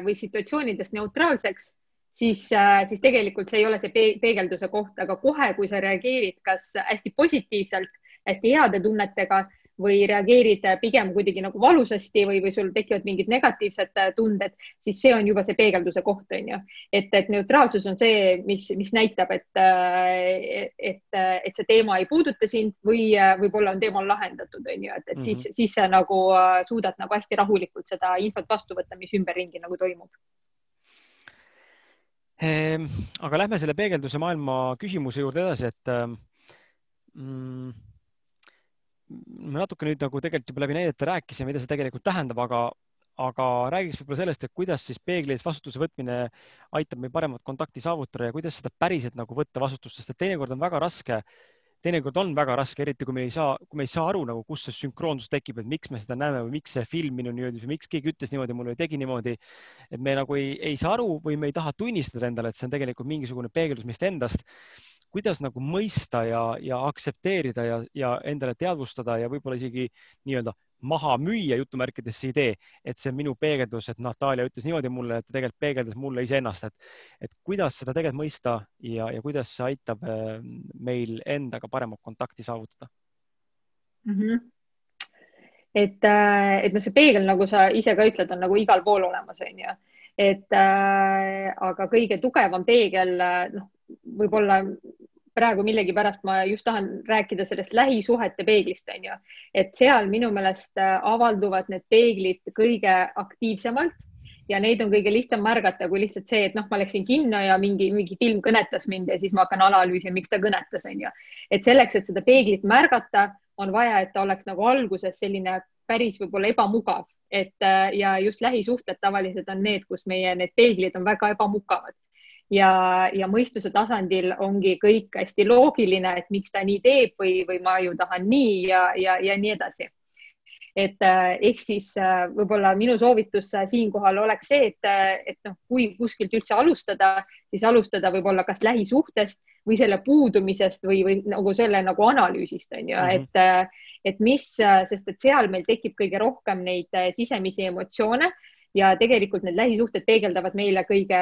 või situatsioonides neutraalseks, siis, siis tegelikult see ei ole see peegelduse koht, aga kohe, kui sa reageerid kas hästi positiivselt, hästi heade tunnetega või reageerid pigem kuidagi nagu valusasti või, või sul tekivad mingid negatiivsed tunded, siis see on juba see peegelduse koht, on ju. et, et neutraalsus on see, mis, mis näitab, et, et, et see teema ei puuduta sind või võib-olla on teema lahendatud, on ju, et, et mm -hmm. siis, siis sa nagu suudad nagu hästi rahulikult seda infot vastu võtta, mis ümberringi nagu toimub ehm,. aga lähme selle peegelduse maailma küsimuse juurde edasi, et ähm, mm, me natuke nüüd nagu tegelikult juba läbi näidete rääkisime, mida see tegelikult tähendab, aga, aga räägiks võib-olla sellest, et kuidas siis peegli ees vastutuse võtmine aitab meil paremat kontakti saavutada ja kuidas seda päriselt nagu võtta vastutust, sest et teinekord on väga raske, teinekord on väga raske, eriti kui me ei saa, kui me ei saa aru nagu, kus see sünkroonsus tekib, et miks me seda näeme või miks see film minuni jõudis või miks keegi ütles niimoodi mulle või tegi niimoodi. et me nagu ei, ei saa aru või me ei taha tunnistada endale, et see on tegelikult mingisugune peegeldus meist endast kuidas nagu mõista ja, ja aktsepteerida ja, ja endale teadvustada ja võib-olla isegi nii-öelda maha müüa jutumärkides see idee, et see on minu peegeldus, et Natalja ütles niimoodi mulle, et ta tegelikult peegeldas mulle iseennast, et, et kuidas seda tegelikult mõista ja, ja kuidas see aitab äh, meil endaga paremat kontakti saavutada mm? -hmm et, äh, et noh, see peegel, nagu sa ise ka ütled, on nagu igal pool olemas, on ju. et äh, aga kõige tugevam peegel, noh, võib-olla praegu millegipärast ma just tahan rääkida sellest lähisuhete peeglist, on ju, et seal minu meelest äh, avalduvad need peeglid kõige aktiivsemalt ja neid on kõige lihtsam märgata kui lihtsalt see, et noh, ma läksin kinno ja mingi, mingi film kõnetas mind ja siis ma hakkan analüüsima, miks ta kõnetas, on ju. et selleks, et seda peeglit märgata, on vaja, et ta oleks nagu alguses selline päris võib-olla ebamugav, et äh, ja just lähisuhted tavaliselt on need, kus meie need peeglid on väga ebamugavad ja, ja mõistuse tasandil ongi kõik hästi loogiline, et miks ta nii teeb või, või ma ju tahan nii ja, ja, ja nii edasi. et äh, ehk siis äh, võib-olla minu soovitus äh, siinkohal oleks see, et, et noh, kui kuskilt üldse alustada, siis alustada võib-olla kas lähisuhtest või selle puudumisest või, või nagu selle nagu analüüsist on ju mm, -hmm. et, et mis, sest et seal meil tekib kõige rohkem neid sisemisi emotsioone ja tegelikult need lähisuhted peegeldavad meile kõige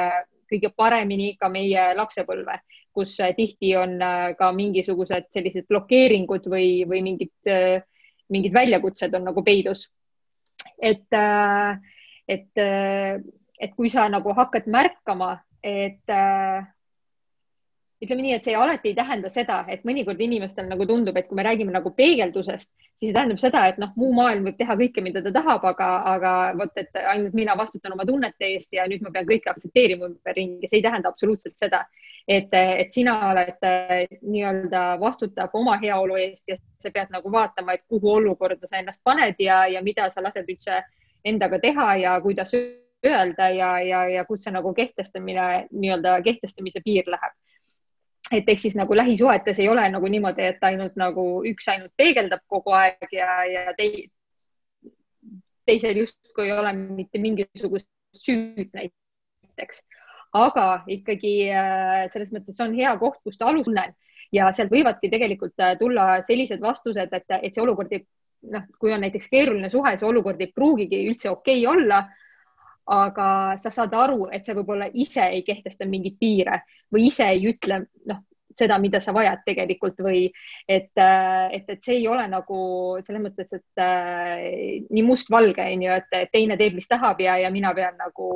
kõige paremini ka meie lapsepõlve, kus äh, tihti on äh, ka mingisugused sellised blokeeringud või, või mingid, äh, mingid väljakutsed on nagu peidus. et, et, et kui sa nagu hakkad märkama, et ütleme nii, et see alati ei tähenda seda, et mõnikord inimestel nagu tundub, et kui me räägime nagu peegeldusest, siis see tähendab seda, et noh, muu maailm võib teha kõike, mida ta tahab, aga, aga vot, et ainult mina vastutan oma tunnete eest ja nüüd ma pean kõike aktsepteerima ümberringi, see ei tähenda absoluutselt seda, et, et sina oled äh, nii-öelda vastutav oma heaolu eest ja sa pead nagu vaatama, et kuhu olukorda sa ennast paned ja, ja mida sa lased üldse endaga teha ja kuidas öelda ja, ja, ja kus see nagu kehtestamine, nii-öelda kehtestamise piir läheb et ehk siis nagu lähisuhetes ei ole nagu niimoodi, et ainult nagu üks ainult peegeldab kogu aeg ja, ja tei, teisel justkui ei ole mitte mingisugust süüd näiteks. aga ikkagi äh, selles mõttes on hea koht, kust alustan ja sealt võivadki tegelikult äh, tulla sellised vastused, et, et see olukord ei, noh, kui on näiteks keeruline suhe, see olukord ei pruugigi üldse okei okay olla aga sa saad aru, et sa võib-olla ise ei kehtesta mingeid piire või ise ei ütle, noh, seda, mida sa vajad tegelikult või et, et, et see ei ole nagu selles mõttes, et äh, nii mustvalge on ju, et teine teeb, mis tahab ja, ja mina pean nagu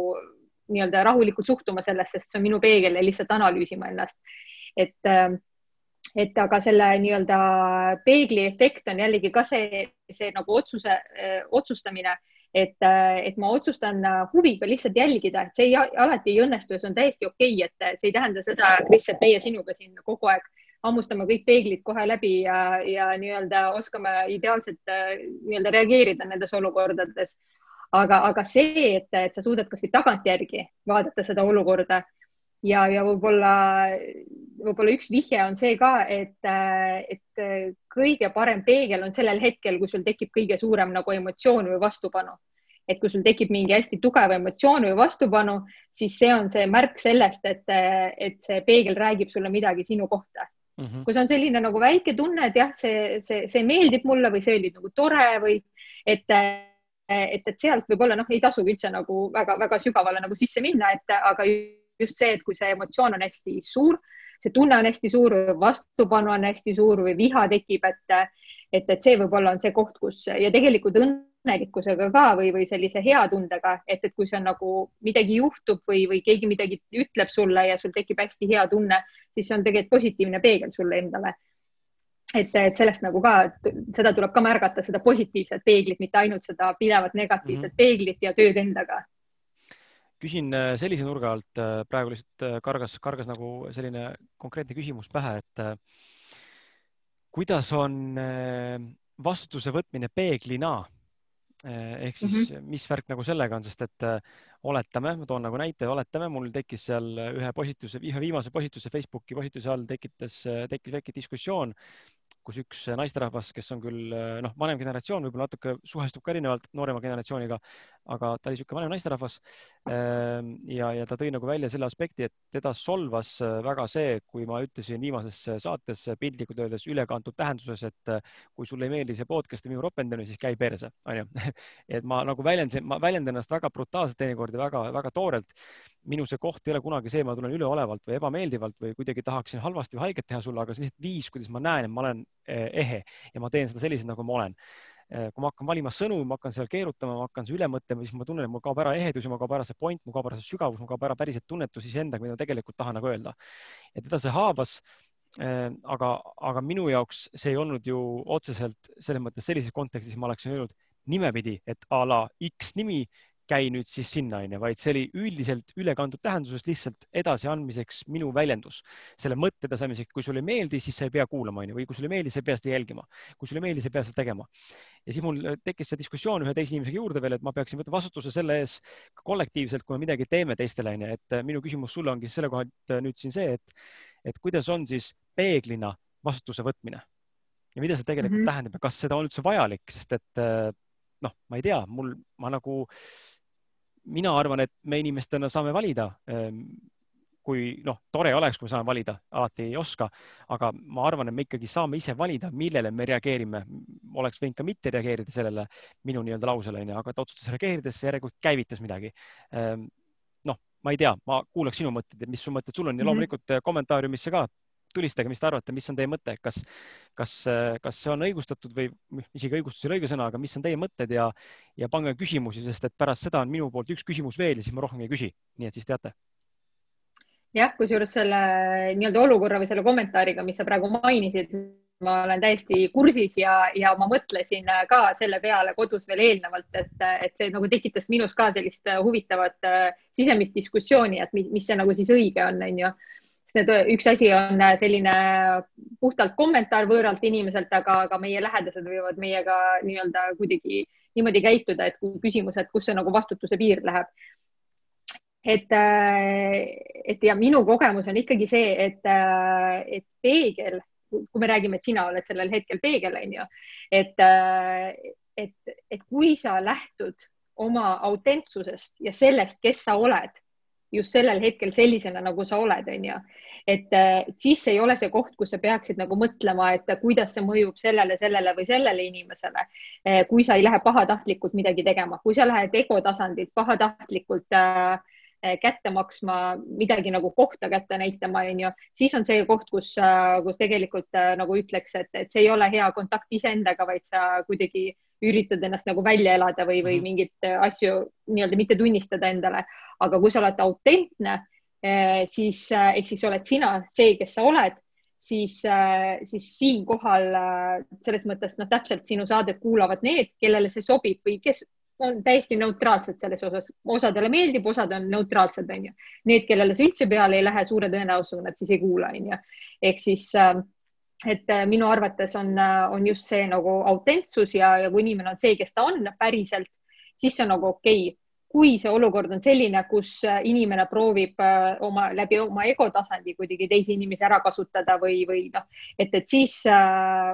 nii-öelda rahulikult suhtuma sellesse, sest see on minu peegel ja lihtsalt analüüsima ennast. et äh, et aga selle nii-öelda peegli efekt on jällegi ka see, see nagu otsuse, äh, otsustamine et, et ma otsustan huviga lihtsalt jälgida, et see ei, alati ei õnnestu ja see on täiesti okei okay,, et see ei tähenda seda, Kris, et meie sinuga siin kogu aeg hammustame kõik peeglid kohe läbi ja, ja nii-öelda oskame ideaalselt nii-öelda reageerida nendes olukordades. aga, aga see, et, et sa suudad kasvõi tagantjärgi vaadata seda olukorda ja, ja võib-olla, võib-olla üks vihje on see ka, et, et kõige parem peegel on sellel hetkel, kui sul tekib kõige suurem nagu emotsioon või vastupanu. et kui sul tekib mingi hästi tugev emotsioon või vastupanu, siis see on see märk sellest, et, et see peegel räägib sulle midagi sinu kohta mm. -hmm. kui see on selline nagu väike tunne, et jah, see, see, see meeldib mulle või see oli nagu tore või et, et, et sealt võib-olla noh, ei tasugi üldse nagu väga-väga sügavale nagu sisse minna, et aga just see, et kui see emotsioon on hästi suur, see tunne on hästi suur, vastupanu on hästi suur või viha tekib, et, et, et see võib-olla on see koht, kus ja tegelikult õnn õnnelikkusega ka või, või sellise hea tundega, et, et kui see on nagu midagi juhtub või, või keegi midagi ütleb sulle ja sul tekib hästi hea tunne, siis see on tegelikult positiivne peegel sulle endale. et, et sellest nagu ka, seda tuleb ka märgata, seda positiivset peeglit, mitte ainult seda pidevat negatiivset mm -hmm. peeglit ja tööd endaga küsin äh, sellise nurga alt, äh, praegu lihtsalt äh, kargas, kargas nagu selline konkreetne küsimus pähe, et kuidas on vastutuse võtmine peeglina Eh, ehk siis mm -hmm. mis värk nagu sellega on, sest et oletame, ma toon nagu näite, oletame, mul tekkis seal ühe postituse, ühe viimase postituse Facebooki postituse all tekitas, tekkis väike diskussioon kus üks naisterahvas, kes on küll noh, vanem generatsioon, võib-olla natuke suhestub ka erinevalt noorema generatsiooniga, aga ta oli niisugune vanem naisterahvas. Ehm, ja, ja ta tõi nagu välja selle aspekti, et teda solvas äh, väga see, kui ma ütlesin viimases saates piltlikult öeldes ülekantud tähenduses, et äh, kui sulle ei meeldi see podcast ja minu ropendamine, siis käi perse, onju. et ma nagu väljendasin, ma väljendan ennast väga brutaalselt teinekord ja väga-väga toorelt. minu see koht ei ole kunagi see, ma tulen üleolevalt või ebameeldivalt või kuidagi tahaksin halvasti või haiget teha sulle, aga see on lihtsalt viis, kuidas ma näen, et ma olen Eh, ehe ja ma teen seda selliselt, nagu ma olen. Eh, kui ma hakkan valima sõnu, ma hakkan seal keerutama, ma hakkan üle mõtlema, siis ma tunnen, et mul kaob ära ehedus ja mul kaob ära see point, mul kaob ära see sügavus, mul kaob ära päriselt tunnetus iseendaga, mida ma tegelikult tahan nagu öelda. ja teda see haavas eh, aga, aga minu jaoks see ei olnud ju otseselt selles mõttes sellises kontekstis, ma oleksin öelnud nimepidi, et a la X nimi käi nüüd siis sinna, onju, vaid see oli üldiselt ülekantud tähenduses lihtsalt edasiandmiseks minu väljendus. selle mõtte edasiandmiseks, kui sulle ei meeldi, siis sa ei pea kuulama, onju, või kui sulle ei meeldi, sa ei pea seda jälgima. kui sulle ei meeldi, sa ei pea seda tegema. ja siis mul tekkis see diskussioon ühe teise inimesega juurde veel, et ma peaksin võtma vastutuse selle ees kollektiivselt, kui me midagi teeme teistele, onju, et minu küsimus sulle ongi selle koha nüüd siin see, et, et kuidas on siis peeglina vastutuse võtmine ja mida see tegelikult mm -hmm. tähendab ja kas seda on üldse vajalik, sest et noh, ma ei tea, mul, ma nagu äh, mina arvan, et me inimestena saame valida. Ehm, kui noh, tore oleks, kui saame valida, alati ei oska, aga ma arvan, et me ikkagi saame ise valida, millele me reageerime. oleks võinud ka mitte reageerida sellele minu nii-öelda lausele, onju, aga ta otsustas reageerida, sest järelikult käivitas midagi ehm, noh, ma ei tea, ma kuulaks sinu mõtteid, mis su mõtted sul on ja mhm. loomulikult kommentaariumisse ka tulistage, mis te arvate, mis on teie mõte, kas, kas, kas see on õigustatud või isegi õigustus ei ole õige sõna, aga mis on teie mõtted ja, ja pange küsimusi, sest et pärast seda on minu poolt üks küsimus veel ja siis ma rohkem ei küsi. nii et siis teate. jah, kusjuures selle nii-öelda olukorra või selle kommentaariga, mis sa praegu mainisid, ma olen täiesti kursis ja, ja ma mõtlesin ka selle peale kodus veel eelnevalt, et, et see nagu tekitas minus ka sellist huvitavat äh, sisemist diskussiooni, et mis, mis see nagu siis õige on, on ju need, üks asi on selline puhtalt kommentaar võõralt inimeselt, aga, aga meie lähedased võivad meiega nii-öelda kuidagi niimoodi käituda, et kui küsimus, et kus see nagu vastutuse piir läheb. et, et ja minu kogemus on ikkagi see, et, et peegel, kui me räägime, et sina oled sellel hetkel peegel, on ju, et, et, et kui sa lähtud oma autentsusest ja sellest, kes sa oled just sellel hetkel sellisena, nagu sa oled, onju. Et siis ei ole see koht, kus sa peaksid nagu mõtlema, et kuidas see mõjub sellele, sellele või sellele inimesele. kui sa ei lähe pahatahtlikult midagi tegema, kui sa lähed ego tasandilt pahatahtlikult äh, kätte maksma, midagi nagu kohta kätte näitama, onju, siis on see koht, kus, kus tegelikult nagu ütleks, et, et see ei ole hea kontakt iseendaga, vaid sa kuidagi üritad ennast nagu välja elada või, või mhm. mingeid asju nii-öelda mitte tunnistada endale. aga kui sa oled autentne, siis eh, ehk siis oled sina see, kes sa oled, siis, eh, siis siinkohal selles mõttes noh, täpselt sinu saadet kuulavad need, kellele see sobib või kes on täiesti neutraalsed selles osas, osadele meeldib, osad on neutraalsed, onju. Need, kellele see üldse peale ei lähe, suure tõenäosusega nad siis ei kuula, onju. ehk siis äh, et minu arvates on, on just see nagu autentsus ja, ja kui inimene on see, kes ta on päriselt, siis see on nagu okei okay. Kui see olukord on selline, kus äh, inimene proovib oma läbi oma ego tasandi kuidagi teisi inimesi ära kasutada või, või noh, et, et siis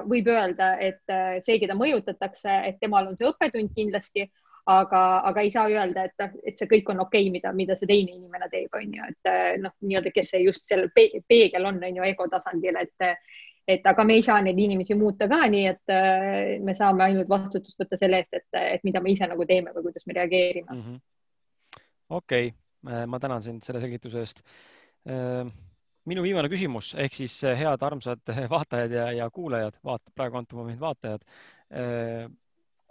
võib öelda, et see, keda mõjutatakse, et temal on see õppetund kindlasti, aga, aga ei saa öelda, et, et see kõik on okei okay,, mida, mida see teine inimene teeb, on ju, et noh, nii-öelda, kes see just seal peegel on, on ju ego tasandil, et et aga me ei saa neid inimesi muuta ka, nii et me saame ainult vastutust võtta selle eest, et, et mida me ise nagu teeme või kuidas me reageerime. Mm -hmm.. Okei okay., ma tänan sind selle selgituse eest minu viimane küsimus ehk siis eh, head armsad vaatajad ja, ja kuulajad, vaata praegu antud momendil vaatajad.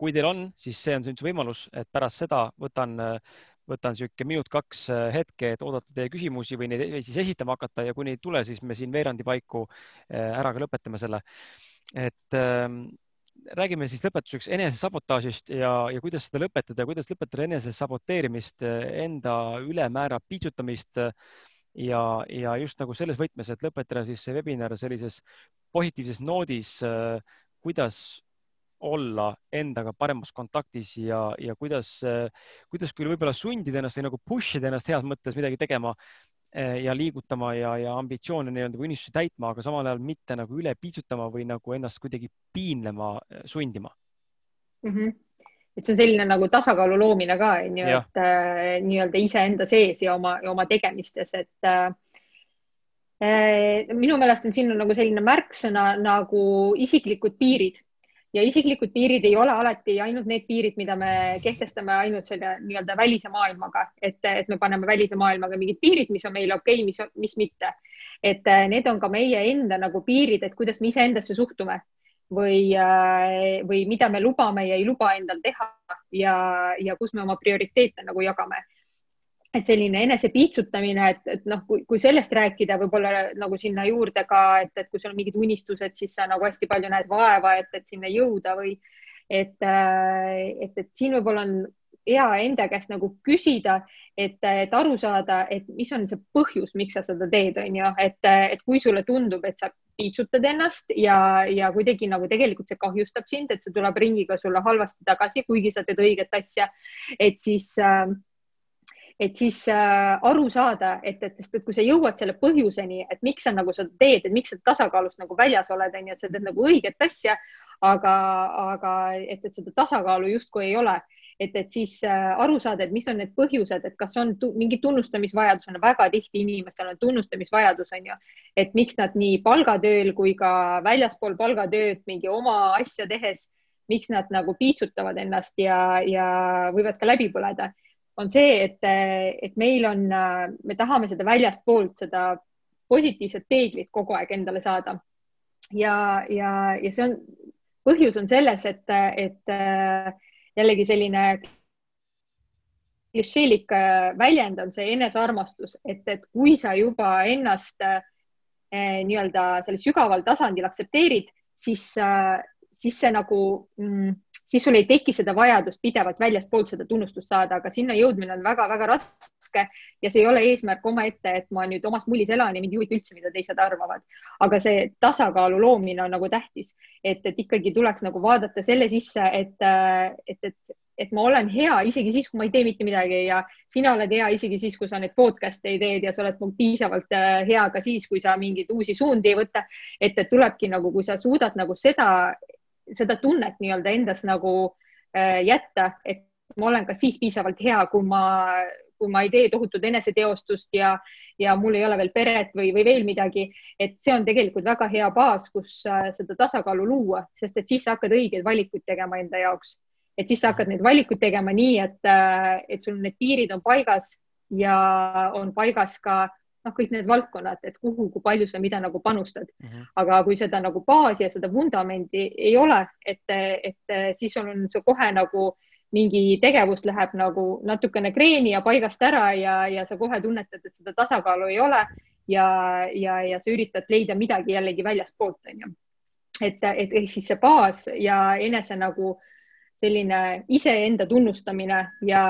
Kui teil on, siis see on üks võimalus, et pärast seda võtan, võtan niisugune minut-kaks hetke, et oodata teie küsimusi või neid siis esitama hakata ja kui neid ei tule, siis me siin veerandi paiku ära ka lõpetame selle. et äh, räägime siis lõpetuseks enesesabotaažist ja, ja kuidas seda lõpetada, kuidas lõpetada enese saboteerimist, enda ülemäära piitsutamist äh, ja, ja just nagu selles võtmes, et lõpetada siis see webinar sellises positiivses noodis, äh, kuidas olla endaga paremas kontaktis ja, ja kuidas, kuidas küll võib-olla sundida ennast või nagu push ida ennast heas mõttes midagi tegema ja liigutama ja, ja ambitsioone nii-öelda või unistusi täitma, aga samal ajal mitte nagu üle piitsutama või nagu ennast kuidagi piinlema, sundima. Mm. -hmm et see on selline nagu tasakaalu loomine ka, on ju, et äh, nii-öelda iseenda sees ja oma, oma tegemistes, et äh, minu meelest on siin on nagu selline märksõna nagu isiklikud piirid ja isiklikud piirid ei ole alati ainult need piirid, mida me kehtestame ainult selle nii-öelda välise maailmaga, et, et me paneme välise maailmaga mingid piirid, mis on meile okei okay,, mis, mis mitte. et äh, need on ka meie enda nagu piirid, et kuidas me iseendasse suhtume või, äh, või mida me lubame ja ei luba endal teha ja, ja kus me oma prioriteete nagu jagame. Et selline enesepiitsutamine, et, et noh, kui, kui sellest rääkida, võib-olla nagu sinna juurde ka, et, et kui sul on mingid unistused, siis sa nagu hästi palju näed vaeva, et, et sinna jõuda või et, äh, et, et siin võib-olla on hea enda käest nagu küsida, et, et aru saada, et mis on see põhjus, miks sa seda teed, on ju, et, et kui sulle tundub, et sa piitsutad ennast ja, ja kuidagi nagu tegelikult see kahjustab sind, et see tuleb ringiga sulle halvasti tagasi, kuigi sa teed õiget asja, et siis äh, et siis äh, aru saada, et, et, sest et kui sa jõuad selle põhjuseni, et miks sa nagu seda teed, et miks sa tasakaalust nagu väljas oled, onju, et sa teed nagu õiget asja, aga, aga et, et seda tasakaalu justkui ei ole. Et, et siis äh, aru saada, et mis on need põhjused, et kas on tu mingi tunnustamisvajadus, on väga tihti inimestel on tunnustamisvajadus, on ju, et miks nad nii palgatööl kui ka väljaspool palgatööd mingi oma asja tehes, miks nad nagu piitsutavad ennast ja, ja võivad ka läbi põleda, on see, et, et meil on, me tahame seda väljastpoolt, seda positiivset peeglit kogu aeg endale saada. ja, ja, ja see on, põhjus on selles, et, et jällegi selline klišeelik väljend on see enesearmastus, et, et kui sa juba ennast eh, nii-öelda sellel sügaval tasandil aktsepteerid, siis siis see nagu mm, siis sul ei teki seda vajadust pidevalt väljastpoolt seda tunnustust saada, aga sinna jõudmine on väga-väga raske ja see ei ole eesmärk omaette, et ma nüüd omas mullis elan ja mind ei huvita üldse, mida teised arvavad. aga see tasakaalu loomine on nagu tähtis, et, et ikkagi tuleks nagu vaadata selle sisse, et, et, et, et ma olen hea isegi siis, kui ma ei tee mitte midagi ja sina oled hea isegi siis, kui sa neid podcast'e ei teed ja sa oled piisavalt äh, hea ka siis, kui sa mingeid uusi suundi ei võta. et, et tulebki nagu, kui sa suudad nagu seda seda tunnet nii-öelda endas nagu äh, jätta, et ma olen ka siis piisavalt hea, kui ma, kui ma ei tee tohutut eneseteostust ja, ja mul ei ole veel peret või, või veel midagi, et see on tegelikult väga hea baas, kus äh, seda tasakaalu luua, sest et siis sa hakkad õigeid valikuid tegema enda jaoks. et siis sa hakkad neid valikuid tegema nii, et, äh, et sul need piirid on paigas ja on paigas ka noh, kõik need valdkonnad, et kuhu, kui palju sa mida nagu panustad mm. -hmm. aga kui seda nagu baasi ja seda vundamenti ei ole, et, et siis on see kohe nagu mingi tegevus läheb nagu natukene kreeni ja paigast ära ja, ja sa kohe tunnetad, et seda tasakaalu ei ole ja, ja, ja sa üritad leida midagi jällegi väljastpoolt, onju. et, et ehk siis see baas ja enese nagu äh, selline iseenda tunnustamine ja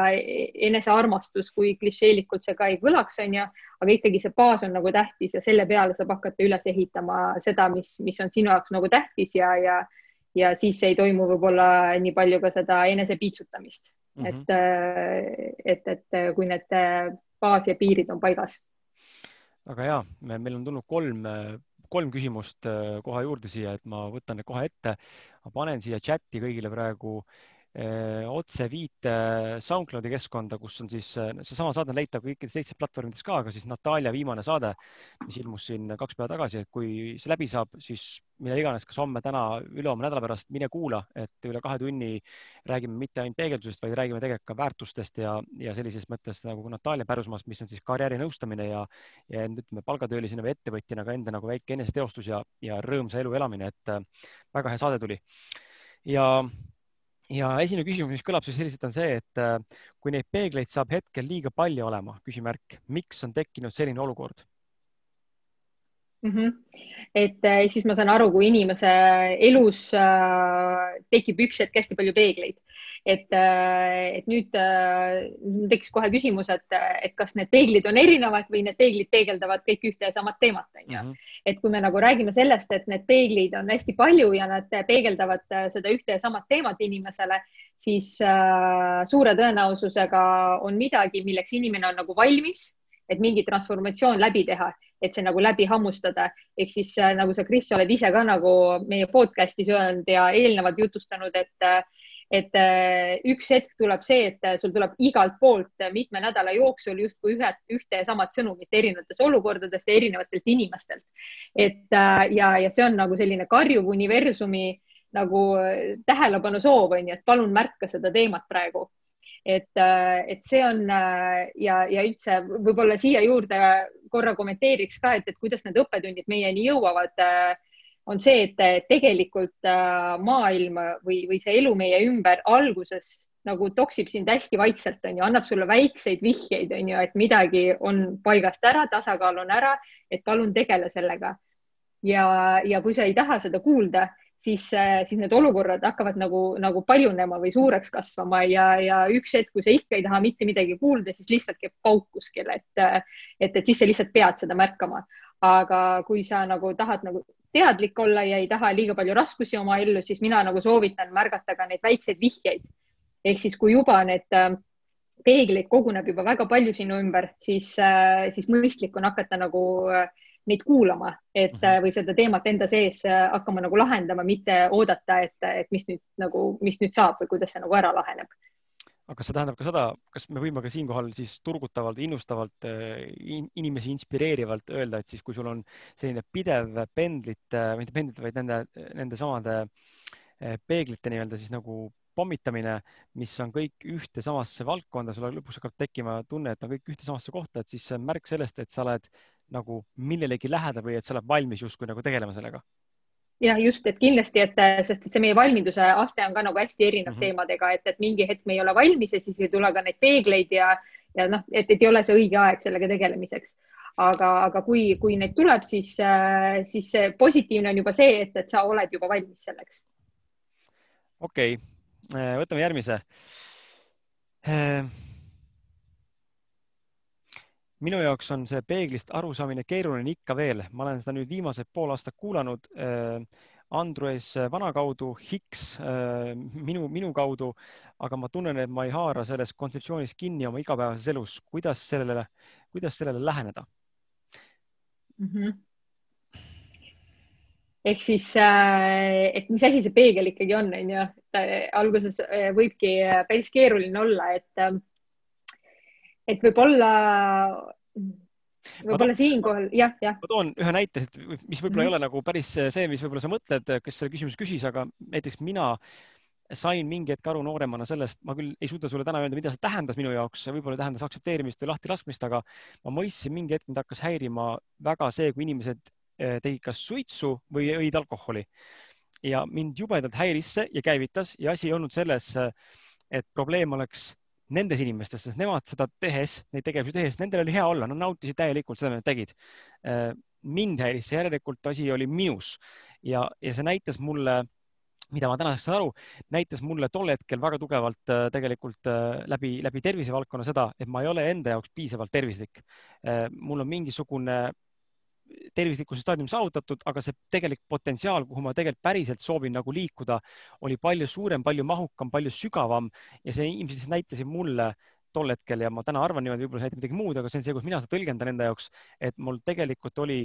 enesearmastus, kui klišeelikult see ka ei kõlaks, on ju, aga ikkagi see baas on nagu tähtis ja selle peale saab hakata üles ehitama seda, mis, mis on sinu jaoks nagu tähtis ja, ja, ja siis ei toimu võib-olla nii palju ka seda enesepiitsutamist mm, -hmm. et, et, et kui need baas ja piirid on paigas. väga hea, meil on tulnud kolm kolm küsimust kohe juurde siia, et ma võtan need kohe ette. ma panen siia chati kõigile praegu eh, otseviite SoundCloudi keskkonda, kus on siis, seesama saade on leitav kõikides teistes platvormides ka, aga siis Natalja viimane saade, mis ilmus siin kaks päeva tagasi, et kui see läbi saab, siis mille iganes, kas homme, täna, ülehomme, nädala pärast, mine kuula, et üle kahe tunni räägime mitte ainult peegeldusest, vaid räägime tegelikult ka väärtustest ja, ja sellises mõttes nagu Natalja Pärusmaast, mis on siis karjäärinõustamine ja, ja ütleme palgatöölisena või ettevõtjana ka enda nagu väike eneseteostus ja, ja rõõmsa elu elamine, et äh, väga hea saade tuli. ja, ja esimene küsimus, mis kõlab siis selliselt, on see, et äh, kui neid peegleid saab hetkel liiga palju olema, küsimärk, miks on tekkinud selline olukord? mm. -hmm. et ehk siis ma saan aru, kui inimese elus äh, tekib üks hetk hästi palju peegleid, et äh,, et nüüd äh, tekkis kohe küsimus, et, et kas need peeglid on erinevad või need peeglid peegeldavad kõik ühte ja samat teemat, onju. Mhm. et kui me nagu räägime sellest, et need peeglid on hästi palju ja nad peegeldavad äh, seda ühte ja samat teemat inimesele, siis äh, suure tõenäosusega on midagi, milleks inimene on nagu valmis et mingi transformatsioon läbi teha, et see nagu läbi hammustada. ehk siis nagu sa, Kris, oled ise ka nagu meie podcast'is öelnud ja eelnevalt jutustanud, et et äh, üks hetk tuleb see, et sul tuleb igalt poolt mitme nädala jooksul justkui ühe, ühte ja samat sõnumit erinevates olukordades ja erinevatelt inimestelt. et ja, ja see on nagu selline karjuv universumi nagu tähelepanu soov on ju, et palun märka seda teemat praegu et, äh, et see on äh, ja, ja üldse võib-olla siia juurde korra kommenteeriks ka, et, et kuidas need õppetunnid meieni jõuavad, äh, on see, et tegelikult maailm või, või see elu meie ümber alguses nagu toksib sind hästi vaikselt, on ju, annab sulle väikseid vihjeid, on ju, et midagi on paigast ära, tasakaal on ära, et palun tegele sellega. ja, ja kui sa ei taha seda kuulda, siis, äh, siis need olukorrad hakkavad nagu, nagu paljunema või suureks kasvama ja, ja üks hetk, kui sa ikka ei taha mitte midagi kuulda, siis lihtsalt käib pauk kuskil, et, et, et siis sa lihtsalt pead seda märkama. aga kui sa nagu tahad nagu teadlik olla ja ei taha liiga palju raskusi oma ellu, siis mina nagu soovitan märgata ka neid väikseid vihjeid. ehk siis, kui juba need äh, peegleid koguneb juba väga palju sinu ümber, siis, äh, siis mõistlik on hakata nagu äh, neid kuulama, et -hmm. või seda teemat enda sees hakkama nagu lahendama, mitte oodata, et, et mis nüüd nagu, mis nüüd saab või kuidas see nagu ära laheneb. Aga kas see tähendab ka seda, kas me võime ka siinkohal siis turgutavalt, innustavalt in,, inimesi inspireerivalt öelda, et siis, kui sul on selline pidev pendlite, mitte pendlite, vaid nende, nende samade peeglite nii-öelda siis nagu pommitamine, mis on kõik ühte samasse valdkonda, sul lõpuks hakkab tekkima tunne, et on kõik ühte samasse kohta, et siis see on märk sellest, et sa oled nagu millelegi lähedal või et sa oled valmis justkui nagu tegelema sellega? Jah, just, et kindlasti, et sest see meie valmiduse aste on ka nagu hästi erinev mm -hmm. teemadega, et, et mingi hetk me ei ole valmis ja siis ei tule ka neid peegleid ja, ja noh, et, et ei ole see õige aeg sellega tegelemiseks. aga, aga kui, kui neid tuleb, siis, siis positiivne on juba see, et, et sa oled juba valmis selleks. okei okay., võtame järgmise minu jaoks on see peeglist arusaamine keeruline ikka veel, ma olen seda nüüd viimased pool aastat kuulanud äh, Andrus Vana kaudu, Hicks äh, minu, minu kaudu, aga ma tunnen, et ma ei haara sellest kontseptsioonist kinni oma igapäevases elus. kuidas sellele, kuidas sellele läheneda mm? -hmm ehk siis, äh, et mis asi see peegel ikkagi on, on ju, alguses võibki päris keeruline olla, et et võib-olla, võib-olla siinkohal jah, jah. ma toon ühe näite, et mis võib-olla mm -hmm. ei ole nagu päris see, mis võib-olla sa mõtled, kes selle küsimuse küsis, aga näiteks mina sain mingi hetk aru nooremana sellest, ma küll ei suuda sulle täna öelda, mida see tähendas minu jaoks, võib-olla tähendas aktsepteerimist või lahtilaskmist, aga ma mõistsin mingi hetk, mind hakkas häirima väga see, kui inimesed eh, tegid kas suitsu või jõid alkoholi ja mind jubedalt häiris see ja käivitas ja asi ei olnud selles, et probleem oleks nendes inimestes, sest nemad seda tehes, neid tegevusi tehes, nendel oli hea olla, nad nautisid täielikult seda, mida nad tegid. Äh, mind häiris see järelikult asi oli minus ja, ja see näitas mulle, mida ma tänaseks saan aru, näitas mulle tol hetkel väga tugevalt äh, tegelikult äh, läbi, läbi tervisevaldkonna seda, et ma ei ole enda jaoks piisavalt tervislik. mul on mingisugune tervislikkuse staadium saavutatud, aga see tegelik potentsiaal, kuhu ma tegelikult päriselt soovin nagu liikuda, oli palju suurem, palju mahukam, palju sügavam ja see ilmselt näitasid mulle tol hetkel ja ma täna arvan niimoodi, võib-olla see näitab midagi muud, aga see on see, kus mina seda tõlgendan enda jaoks, et mul tegelikult oli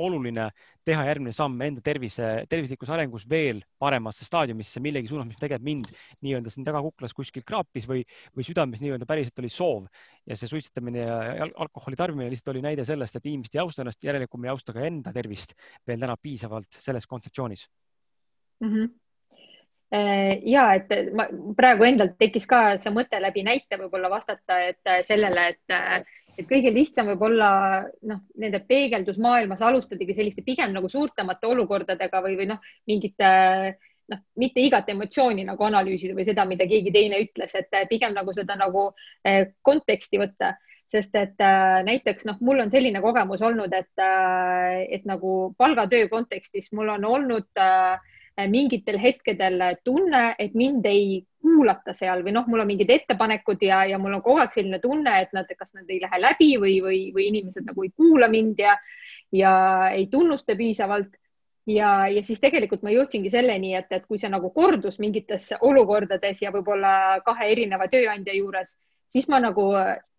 oluline teha järgmine samm enda tervise, tervislikus arengus veel paremasse staadiumisse millegi suunas, mis tegelikult mind nii-öelda siin tagakuklas kuskil kraapis või, või südames nii-öelda päriselt oli soov. ja see suitsetamine ja alkoholi tarbimine lihtsalt oli näide sellest, et inimesed ei austa ennast, järelikult me ei austa ka enda tervist veel täna piisavalt selles kontseptsioonis mm. -hmm ja et ma praegu endal tekkis ka see mõte läbi näite võib-olla vastata, et sellele, et, et kõige lihtsam võib olla noh, nende peegeldusmaailmas alustadagi selliste pigem nagu suurtemate olukordadega või, või noh, mingite noh, mitte igat emotsiooni nagu analüüsida või seda, mida keegi teine ütles, et pigem nagu seda nagu eh, konteksti võtta. Sest et äh, näiteks noh, mul on selline kogemus olnud, et et nagu palgatöö kontekstis mul on olnud mingitel hetkedel tunne, et mind ei kuulata seal või noh, mul on mingid ettepanekud ja, ja mul on kogu aeg selline tunne, et nad, kas nad ei lähe läbi või, või, või inimesed nagu ei kuula mind ja, ja ei tunnusta piisavalt. ja, ja siis tegelikult ma jõudsingi selleni, et, et kui see nagu kordus mingites olukordades ja võib-olla kahe erineva tööandja juures siis ma nagu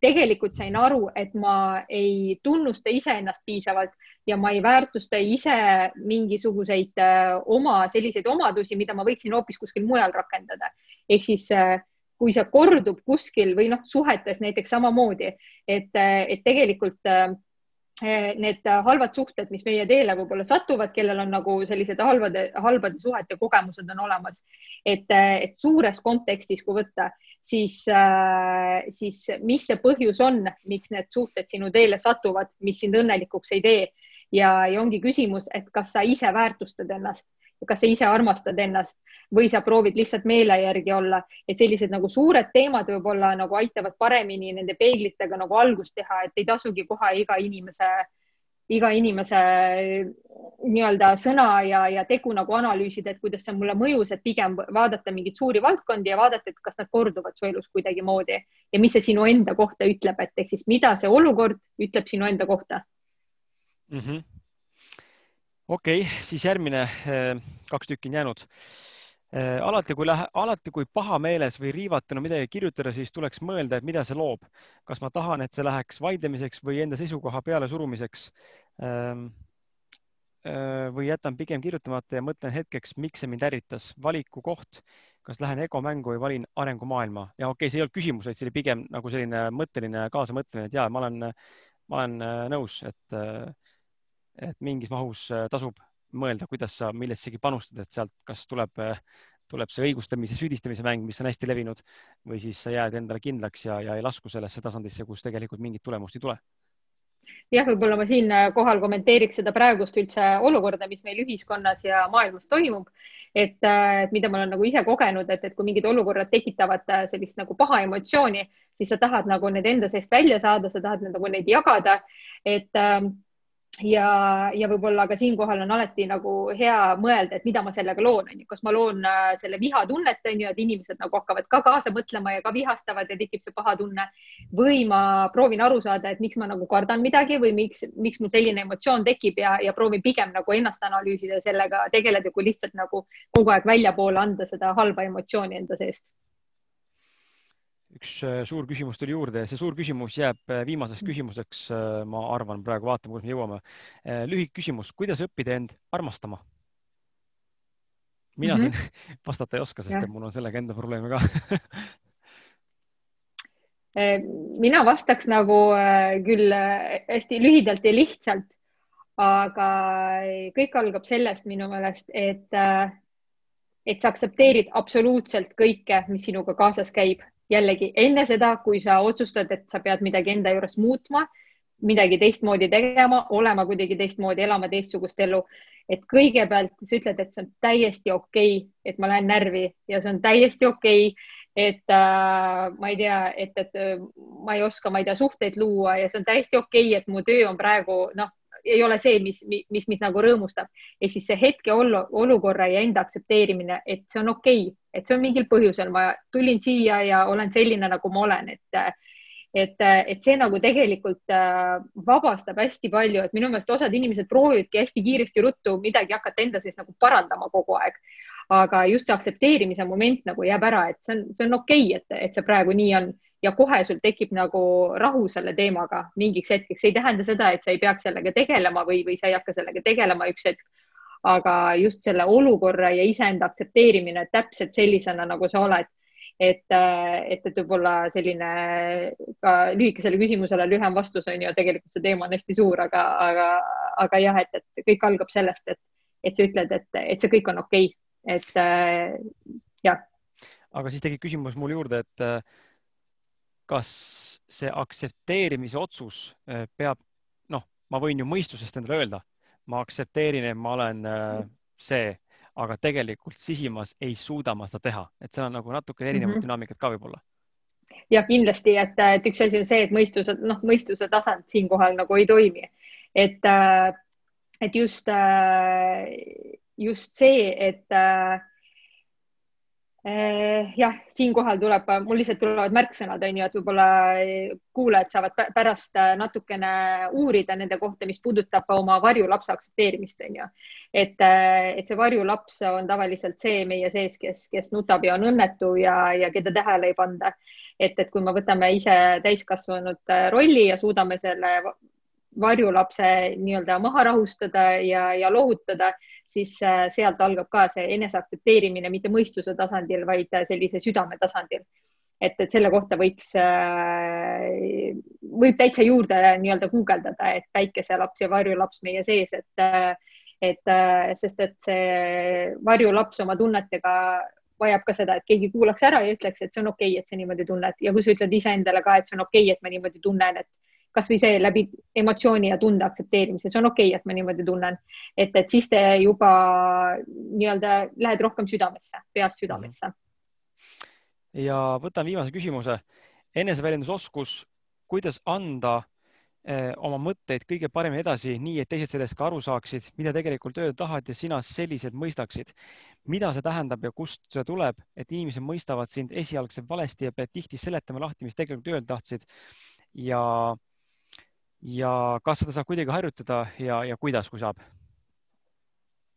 tegelikult sain aru, et ma ei tunnusta iseennast piisavalt ja ma ei väärtusta ise mingisuguseid äh, oma selliseid omadusi, mida ma võiksin hoopis kuskil mujal rakendada. ehk siis äh, kui see kordub kuskil või noh, suhetes näiteks samamoodi, et, äh, et tegelikult need halvad suhted, mis meie teele võib-olla satuvad, kellel on nagu sellised halvade, halbade suhete kogemused on olemas, et, et suures kontekstis, kui võtta, siis, siis mis see põhjus on, miks need suhted sinu teele satuvad, mis sind õnnelikuks ei tee ja, ja ongi küsimus, et kas sa ise väärtustad ennast, kas sa ise armastad ennast või sa proovid lihtsalt meele järgi olla, et sellised nagu suured teemad võib-olla nagu aitavad paremini nende peeglitega nagu algust teha, et ei tasugi kohe iga inimese iga inimese nii-öelda sõna ja, ja tegu nagu analüüsida, et kuidas see mulle mõjus, et pigem vaadata mingeid suuri valdkondi ja vaadata, et kas nad korduvad su elus kuidagimoodi. Ja mis see sinu enda kohta ütleb, et ehk siis mida see olukord ütleb sinu enda kohta mm -hmm.. okei okay,, siis järgmine eh, kaks tükki on jäänud. Äh, alati, kui lähe, alati, kui pahameeles või riivatuna midagi kirjutada, siis tuleks mõelda, et mida see loob. kas ma tahan, et see läheks vaidlemiseks või enda seisukoha pealesurumiseks ähm, äh, või jätan pigem kirjutamata ja mõtlen hetkeks, miks see mind ärritas. valiku koht, kas lähen egomängu või valin arengumaailma? Ja okei okay,, see ei olnud küsimus, vaid see oli pigem nagu selline mõtteline kaasamõtlemine, et ja ma olen, ma olen nõus, et, et mingis mahus tasub mõelda, kuidas sa millessegi panustad, et sealt, kas tuleb, tuleb see õigustamise, süüdistamise mäng, mis on hästi levinud või siis sa jääd endale kindlaks ja, ja ei lasku sellesse tasandisse, kus tegelikult mingit tulemust ei tule jah, võib-olla ma siinkohal kommenteeriks seda praegust üldse olukorda, mis meil ühiskonnas ja maailmas toimub. et, et mida ma olen nagu ise kogenud, et, et kui mingid olukorrad tekitavad sellist nagu paha emotsiooni, siis sa tahad nagu need enda seest välja saada, sa tahad nagu neid jagada. et ja, ja võib-olla ka siinkohal on alati nagu hea mõelda, et mida ma sellega loon, on ju, kas ma loon äh, selle vihatunnet, on ju, et inimesed nagu hakkavad ka kaasa mõtlema ja ka vihastavad ja tekib see paha tunne. Või ma proovin aru saada, et miks ma nagu kardan midagi või miks, miks mul selline emotsioon tekib ja, ja proovin pigem nagu ennast analüüsida ja sellega tegeleda, kui lihtsalt nagu kogu aeg väljapoole anda seda halba emotsiooni enda seest üks äh, suur küsimus tuli juurde ja see suur küsimus jääb äh, viimaseks mm. küsimuseks, äh, ma arvan, praegu vaatame, kus me jõuame. lühike küsimus, kuidas õppida end armastama? mina mm -hmm. siin vastata ei oska, sest ja. mul on sellega enda probleeme ka mina vastaks nagu küll hästi lühidalt ja lihtsalt, aga kõik algab sellest minu meelest, et, et sa aktsepteerid absoluutselt kõike, mis sinuga kaasas käib jällegi enne seda, kui sa otsustad, et sa pead midagi enda juures muutma, midagi teistmoodi tegema, olema kuidagi teistmoodi, elama teistsugust elu, et kõigepealt sa ütled, et see on täiesti okei okay,, et ma lähen närvi ja see on täiesti okei okay,, et äh, ma ei tea, et, et äh, ma ei oska, ma ei tea, suhteid luua ja see on täiesti okei okay,, et mu töö on praegu noh, ei ole see, mis, mis mind nagu rõõmustab. ehk siis see hetkeolukorra ja enda aktsepteerimine, et see on okei okay,, et see on mingil põhjusel, ma tulin siia ja olen selline, nagu ma olen, et et, et see nagu tegelikult äh, vabastab hästi palju, et minu meelest osad inimesed proovivadki hästi kiiresti ruttu midagi hakata enda sees nagu parandama kogu aeg. aga just see aktsepteerimise moment nagu jääb ära, et see on, see on okei okay,, et, et see praegu nii on ja kohe sul tekib nagu rahu selle teemaga mingiks hetkeks, ei tähenda seda, et sa ei peaks sellega tegelema või, või sa ei hakka sellega tegelema üks hetk. aga just selle olukorra ja iseenda aktsepteerimine täpselt sellisena, nagu sa oled et, et, et võib-olla selline ka lühikesele küsimusele lühem vastus on ju, tegelikult see teema on hästi suur, aga, aga, aga jah, et, et kõik algab sellest, et, et sa ütled, et, et see kõik on okei okay., et jah. aga siis tekib küsimus mul juurde, et kas see aktsepteerimise otsus äh, peab, noh, ma võin ju mõistusest endale öelda, ma aktsepteerin, et ma olen äh, see, aga tegelikult sisimas ei suuda ma seda teha, et seal on nagu natuke erinevat mm -hmm. dünaamikat ka võib-olla. jah, kindlasti, et, et üks asi on see, et mõistuse, noh, mõistuse tasand siinkohal nagu ei toimi, et, äh, et just, just see, et jah, siinkohal tuleb, mul lihtsalt tulevad märksõnad, on ju, et võib-olla kuulajad saavad pärast äh, natukene uurida nende kohta, mis puudutab oma varjulapse aktsepteerimist, on ju. et, et see varjulaps on tavaliselt see meie sees, kes, kes nutab ja on õnnetu ja, ja keda tähele ei panda. et, et kui me võtame ise täiskasvanud rolli ja suudame selle varjulapse nii-öelda maha rahustada ja, ja lohutada siis äh, sealt algab ka see eneseaktsepteerimine mitte mõistuse tasandil, vaid äh, sellise südame tasandil. et, et selle kohta võiks, äh, võib täitsa juurde nii-öelda guugeldada, et päikeselaps ja varjulaps meie sees, et, et sest et see varjulaps oma tunnetega vajab ka seda, et keegi kuulaks ära ja ütleks, et see on okei okay,, et sa niimoodi tunned ja kui sa ütled iseendale ka, et see on okei okay,, et ma niimoodi tunnen, et kasvõi see läbi emotsiooni ja tunde aktsepteerimise, see on okei okay,, et ma niimoodi tunnen, et, et siis te juba nii-öelda lähed rohkem südamesse, peast südamesse. ja võtan viimase küsimuse. eneseväljendusoskus, kuidas anda eh, oma mõtteid kõige paremini edasi, nii et teised sellest ka aru saaksid, mida tegelikult öelda tahad ja sina sellised mõistaksid. mida see tähendab ja kust see tuleb, et inimesed mõistavad sind esialgselt valesti ja pead tihti seletama lahti, mis tegelikult öelda tahtsid. ja ja kas seda saab kuidagi harjutada ja, ja kuidas, kui saab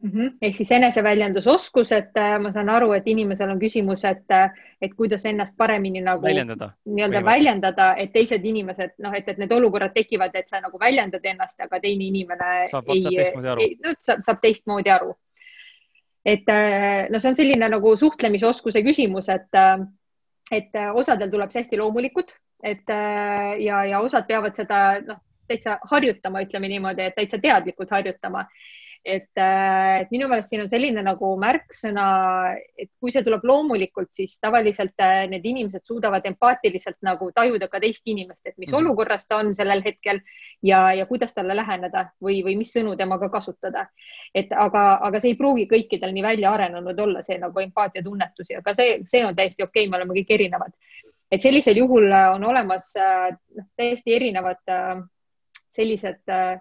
mm -hmm.? ehk siis eneseväljendusoskus, et äh, ma saan aru, et inimesel on küsimus, et, äh, et kuidas ennast paremini nagu väljendada, nii-öelda väljendada, et teised inimesed, noh, et, et need olukorrad tekivad, et sa nagu väljendad ennast, aga teine inimene saab, ei, teistmoodi aru. No, saab, saab teistmoodi aru. et äh, no see on selline nagu suhtlemisoskuse küsimus, et, et osadel tuleb see hästi loomulikult, et ja, ja osad peavad seda noh, täitsa harjutama, ütleme niimoodi, et täitsa teadlikult harjutama. et, äh, et minu meelest siin on selline nagu märksõna, et kui see tuleb loomulikult, siis tavaliselt äh, need inimesed suudavad empaatiliselt nagu tajuda ka teist inimest, et mis mm -hmm. olukorras ta on sellel hetkel ja, ja kuidas talle läheneda või, või mis sõnu temaga kasutada. et aga, aga see ei pruugi kõikidel nii välja arenenud olla, see nagu empaatiatunnetus ja ka see, see on täiesti okei okay,, me oleme kõik erinevad. et sellisel juhul on olemas noh, täiesti erinevad sellised äh,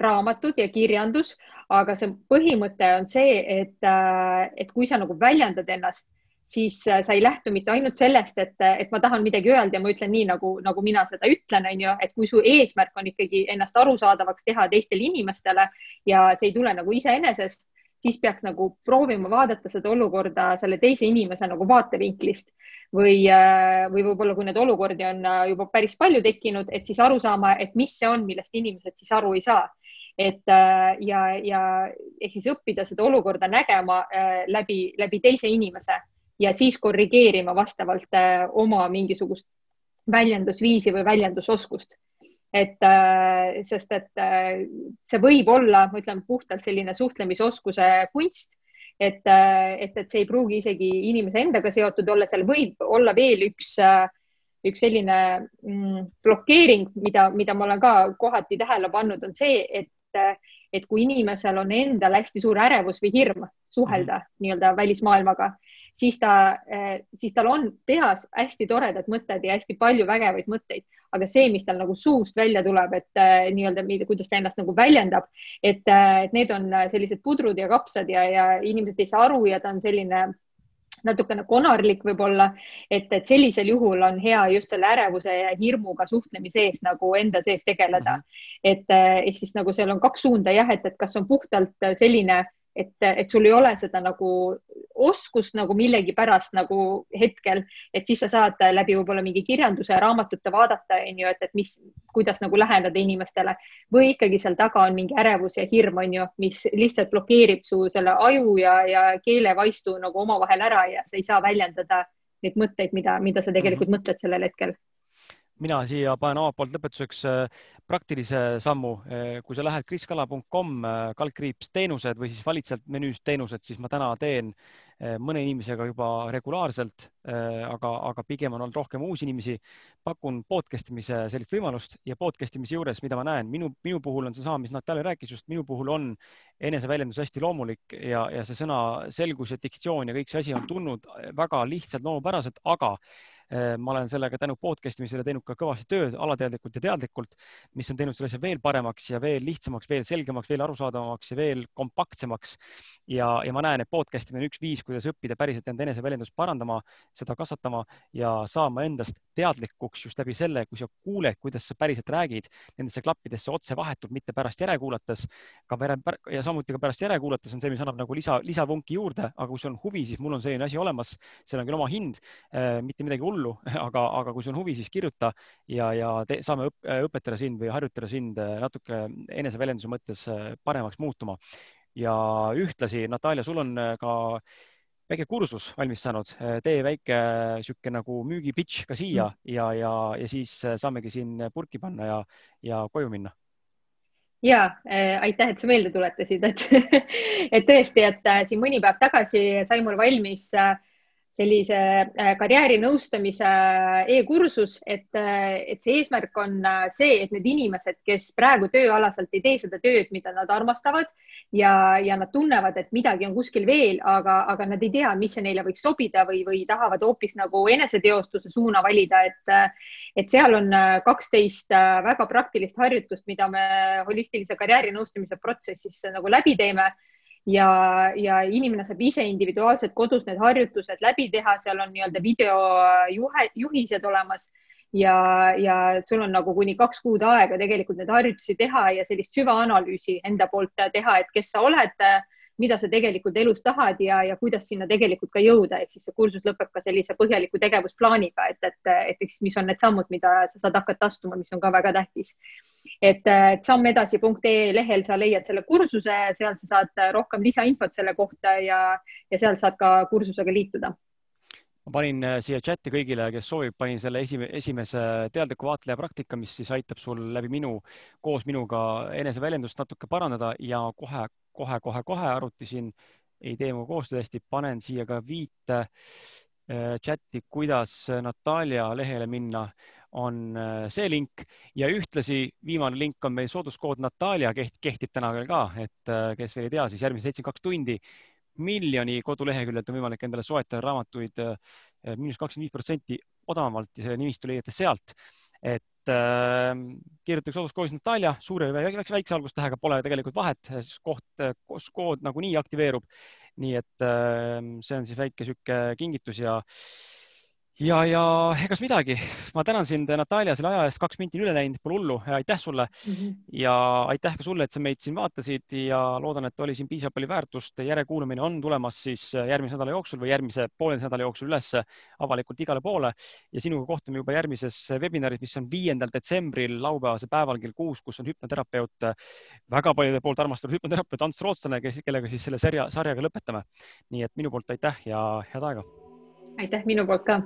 raamatud ja kirjandus, aga see põhimõte on see, et, äh, et kui sa nagu väljendad ennast, siis äh, sa ei lähtu mitte ainult sellest, et, et ma tahan midagi öelda ja ma ütlen nii, nagu, nagu mina seda ütlen, on ju, et kui su eesmärk on ikkagi ennast arusaadavaks teha teistele inimestele ja see ei tule nagu iseenesest, siis peaks nagu proovima vaadata seda olukorda selle teise inimese nagu vaatevinklist või, äh, või võib-olla kui neid olukordi on äh, juba päris palju tekkinud, et siis aru saama, et mis see on, millest inimesed siis aru ei saa. et äh, ja, ja ehk siis õppida seda olukorda nägema läbi, läbi teise inimese ja siis korrigeerima vastavalt oma mingisugust väljendusviisi või väljendusoskust et sest, et see võib olla, ma ütlen puhtalt selline suhtlemisoskuse kunst et, et, et see ei pruugi isegi inimese endaga seotud olla, seal võib olla veel üks, üks selline mm, blokeering, mida, mida ma olen ka kohati tähele pannud, on see, et, et kui inimesel on endal hästi suur ärevus või hirm suhelda -hmm. nii-öelda välismaailmaga, siis ta, siis tal on peas hästi toredad mõtted ja hästi palju vägevaid mõtteid, aga see, mis tal nagu suust välja tuleb, et äh, nii-öelda, kuidas ta ennast nagu väljendab, et, et need on sellised pudrud ja kapsad ja, ja inimesed ei saa aru ja ta on selline natukene konarlik võib-olla, et, et sellisel juhul on hea just selle ärevuse ja hirmuga suhtlemise ees nagu enda sees tegeleda. -hmm. et ehk siis nagu seal on kaks suunda jah, et, et kas on puhtalt selline et, et sul ei ole seda nagu oskust nagu millegipärast nagu hetkel, et siis sa saad läbi võib-olla mingi kirjanduse ja raamatute vaadata, onju, et, et mis, kuidas nagu läheneda inimestele või ikkagi seal taga on mingi ärevus ja hirm, onju, mis lihtsalt blokeerib su selle aju ja, ja keelevaistu nagu omavahel ära ja sa ei saa väljendada neid mõtteid, mida, mida sa tegelikult mm -hmm. mõtled sellel hetkel mina siia panen omalt poolt lõpetuseks äh, praktilise sammu. Äh, kui sa lähed kriskala.com äh, kaldkriips teenused või siis valid sealt menüüst teenused, siis ma täna teen mõne inimesega juba regulaarselt, aga, aga pigem on olnud rohkem uusi inimesi. pakun podcast imise sellist võimalust ja podcast imise juures, mida ma näen, minu, minu puhul on seesama, mis Natalja rääkis just, minu puhul on eneseväljendus hästi loomulik ja, ja see sõna selgus ja diktsioon ja kõik see asi on tulnud väga lihtsalt, loomupäraselt, aga ma olen sellega tänu podcast imisele teinud ka kõvasti tööd alateadlikult ja teadlikult, mis on teinud selle asja veel paremaks ja veel lihtsamaks, veel selgemaks, veel arusaadavamaks ja veel kompaktsemaks. ja, ja ma näen, et podcast imine on üks viis, kuidas õppida päriselt enda eneseväljendust parandama, seda kasvatama ja saama endast teadlikuks just läbi selle, kui sa kuuled, kuidas sa päriselt räägid nendesse klappidesse otse vahetult, mitte pärast järekuulates. ka ja samuti ka pärast järekuulates on see, mis annab nagu lisa, lisavunki juurde, aga kui sul on huvi, siis mul on selline asi olemas, seal on küll oma hind, äh, mitte midagi hullu, aga, aga kui sul on huvi, siis kirjuta ja, ja te, saame õp, õpetada sind või harjutada sind äh, natuke eneseväljenduse mõttes äh, paremaks muutuma. ja ühtlasi, Natalja, sul on äh, ka väike kursus valmis saanud, tee väike sihuke nagu müügi pitch ka siia mm. ja, ja, ja siis saamegi siin purki panna ja, ja koju minna ja äh, aitäh, et sa meelde tuletasid, et et tõesti, et äh, siin mõni päev tagasi sai mul valmis äh, sellise äh, karjäärinõustamise äh, e-kursus, et, äh, et see eesmärk on see, et need inimesed, kes praegu tööalaselt ei tee seda tööd, mida nad armastavad ja, ja nad tunnevad, et midagi on kuskil veel, aga, aga nad ei tea, mis see neile võiks sobida või, või tahavad hoopis nagu eneseteostuse suuna valida, et, et seal on kaksteist väga praktilist harjutust, mida me holistilise karjäärinõustamise protsessis nagu läbi teeme ja, ja inimene saab ise individuaalselt kodus need harjutused läbi teha, seal on nii-öelda videojuhe, juhised olemas ja, ja sul on nagu kuni kaks kuud aega tegelikult neid harjutusi teha ja sellist süvaanalüüsi enda poolt teha, et kes sa oled mida sa tegelikult elus tahad ja, ja kuidas sinna tegelikult ka jõuda, ehk siis see kursus lõpeb ka sellise põhjaliku tegevusplaaniga, et, et, et eks, mis on need sammud, mida sa saad hakata astuma, mis on ka väga tähtis. Et, et sammedasi.ee lehel sa leiad selle kursuse, seal sa saad rohkem lisainfot selle kohta ja, ja seal saad ka kursusega liituda. Ma panin äh, siia chati kõigile, kes soovib, panin selle esime, esimese teadliku vaatleja praktika, mis siis aitab sul läbi minu, koos minuga eneseväljendust natuke parandada ja kohe kohe-kohe-kohe arutasin, ei tee minuga koostööd hästi, panen siia ka viite äh, chati, kuidas Natalja lehele minna, on äh, see link ja ühtlasi viimane link on meil sooduskood Natalja keht, kehtib täna veel ka, et äh, kes veel ei tea, siis järgmised seitsekümmend kaks tundi miljoni koduleheküljelt on võimalik endale soetada raamatuid miinus kakskümmend viis protsenti odavamalt ja selle nimistu leiate sealt. et äh, kirjutage sooduskoolis Natalja suure või väikse, väikse algustähega, pole tegelikult vahet, siis koht, kood nagunii aktiveerub. nii et äh, see on siis väike sihuke kingitus ja äh, ja, ja egas midagi, ma tänan sind, Natalja, selle aja eest, kaks minti on üle läinud, pole hullu, aitäh sulle mm. -hmm. ja aitäh ka sulle, et sa meid siin vaatasid ja loodan, et oli siin piisavalt palju väärtust. järekuulamine on tulemas siis järgmise nädala jooksul või järgmise pooleteise nädala jooksul üles avalikult igale poole ja sinuga kohtume juba järgmises webinaris, mis on viiendal detsembril laupäevasel päeval kell kuus, kus on hüpnoterapeut, väga paljude poolt armastatud hüpnoterapeut Ants Rootslane, kes, kellega siis selle sarja, sarjaga lõpetame. nii et minu poolt aitäh ja head aega. aitäh minu poolt ka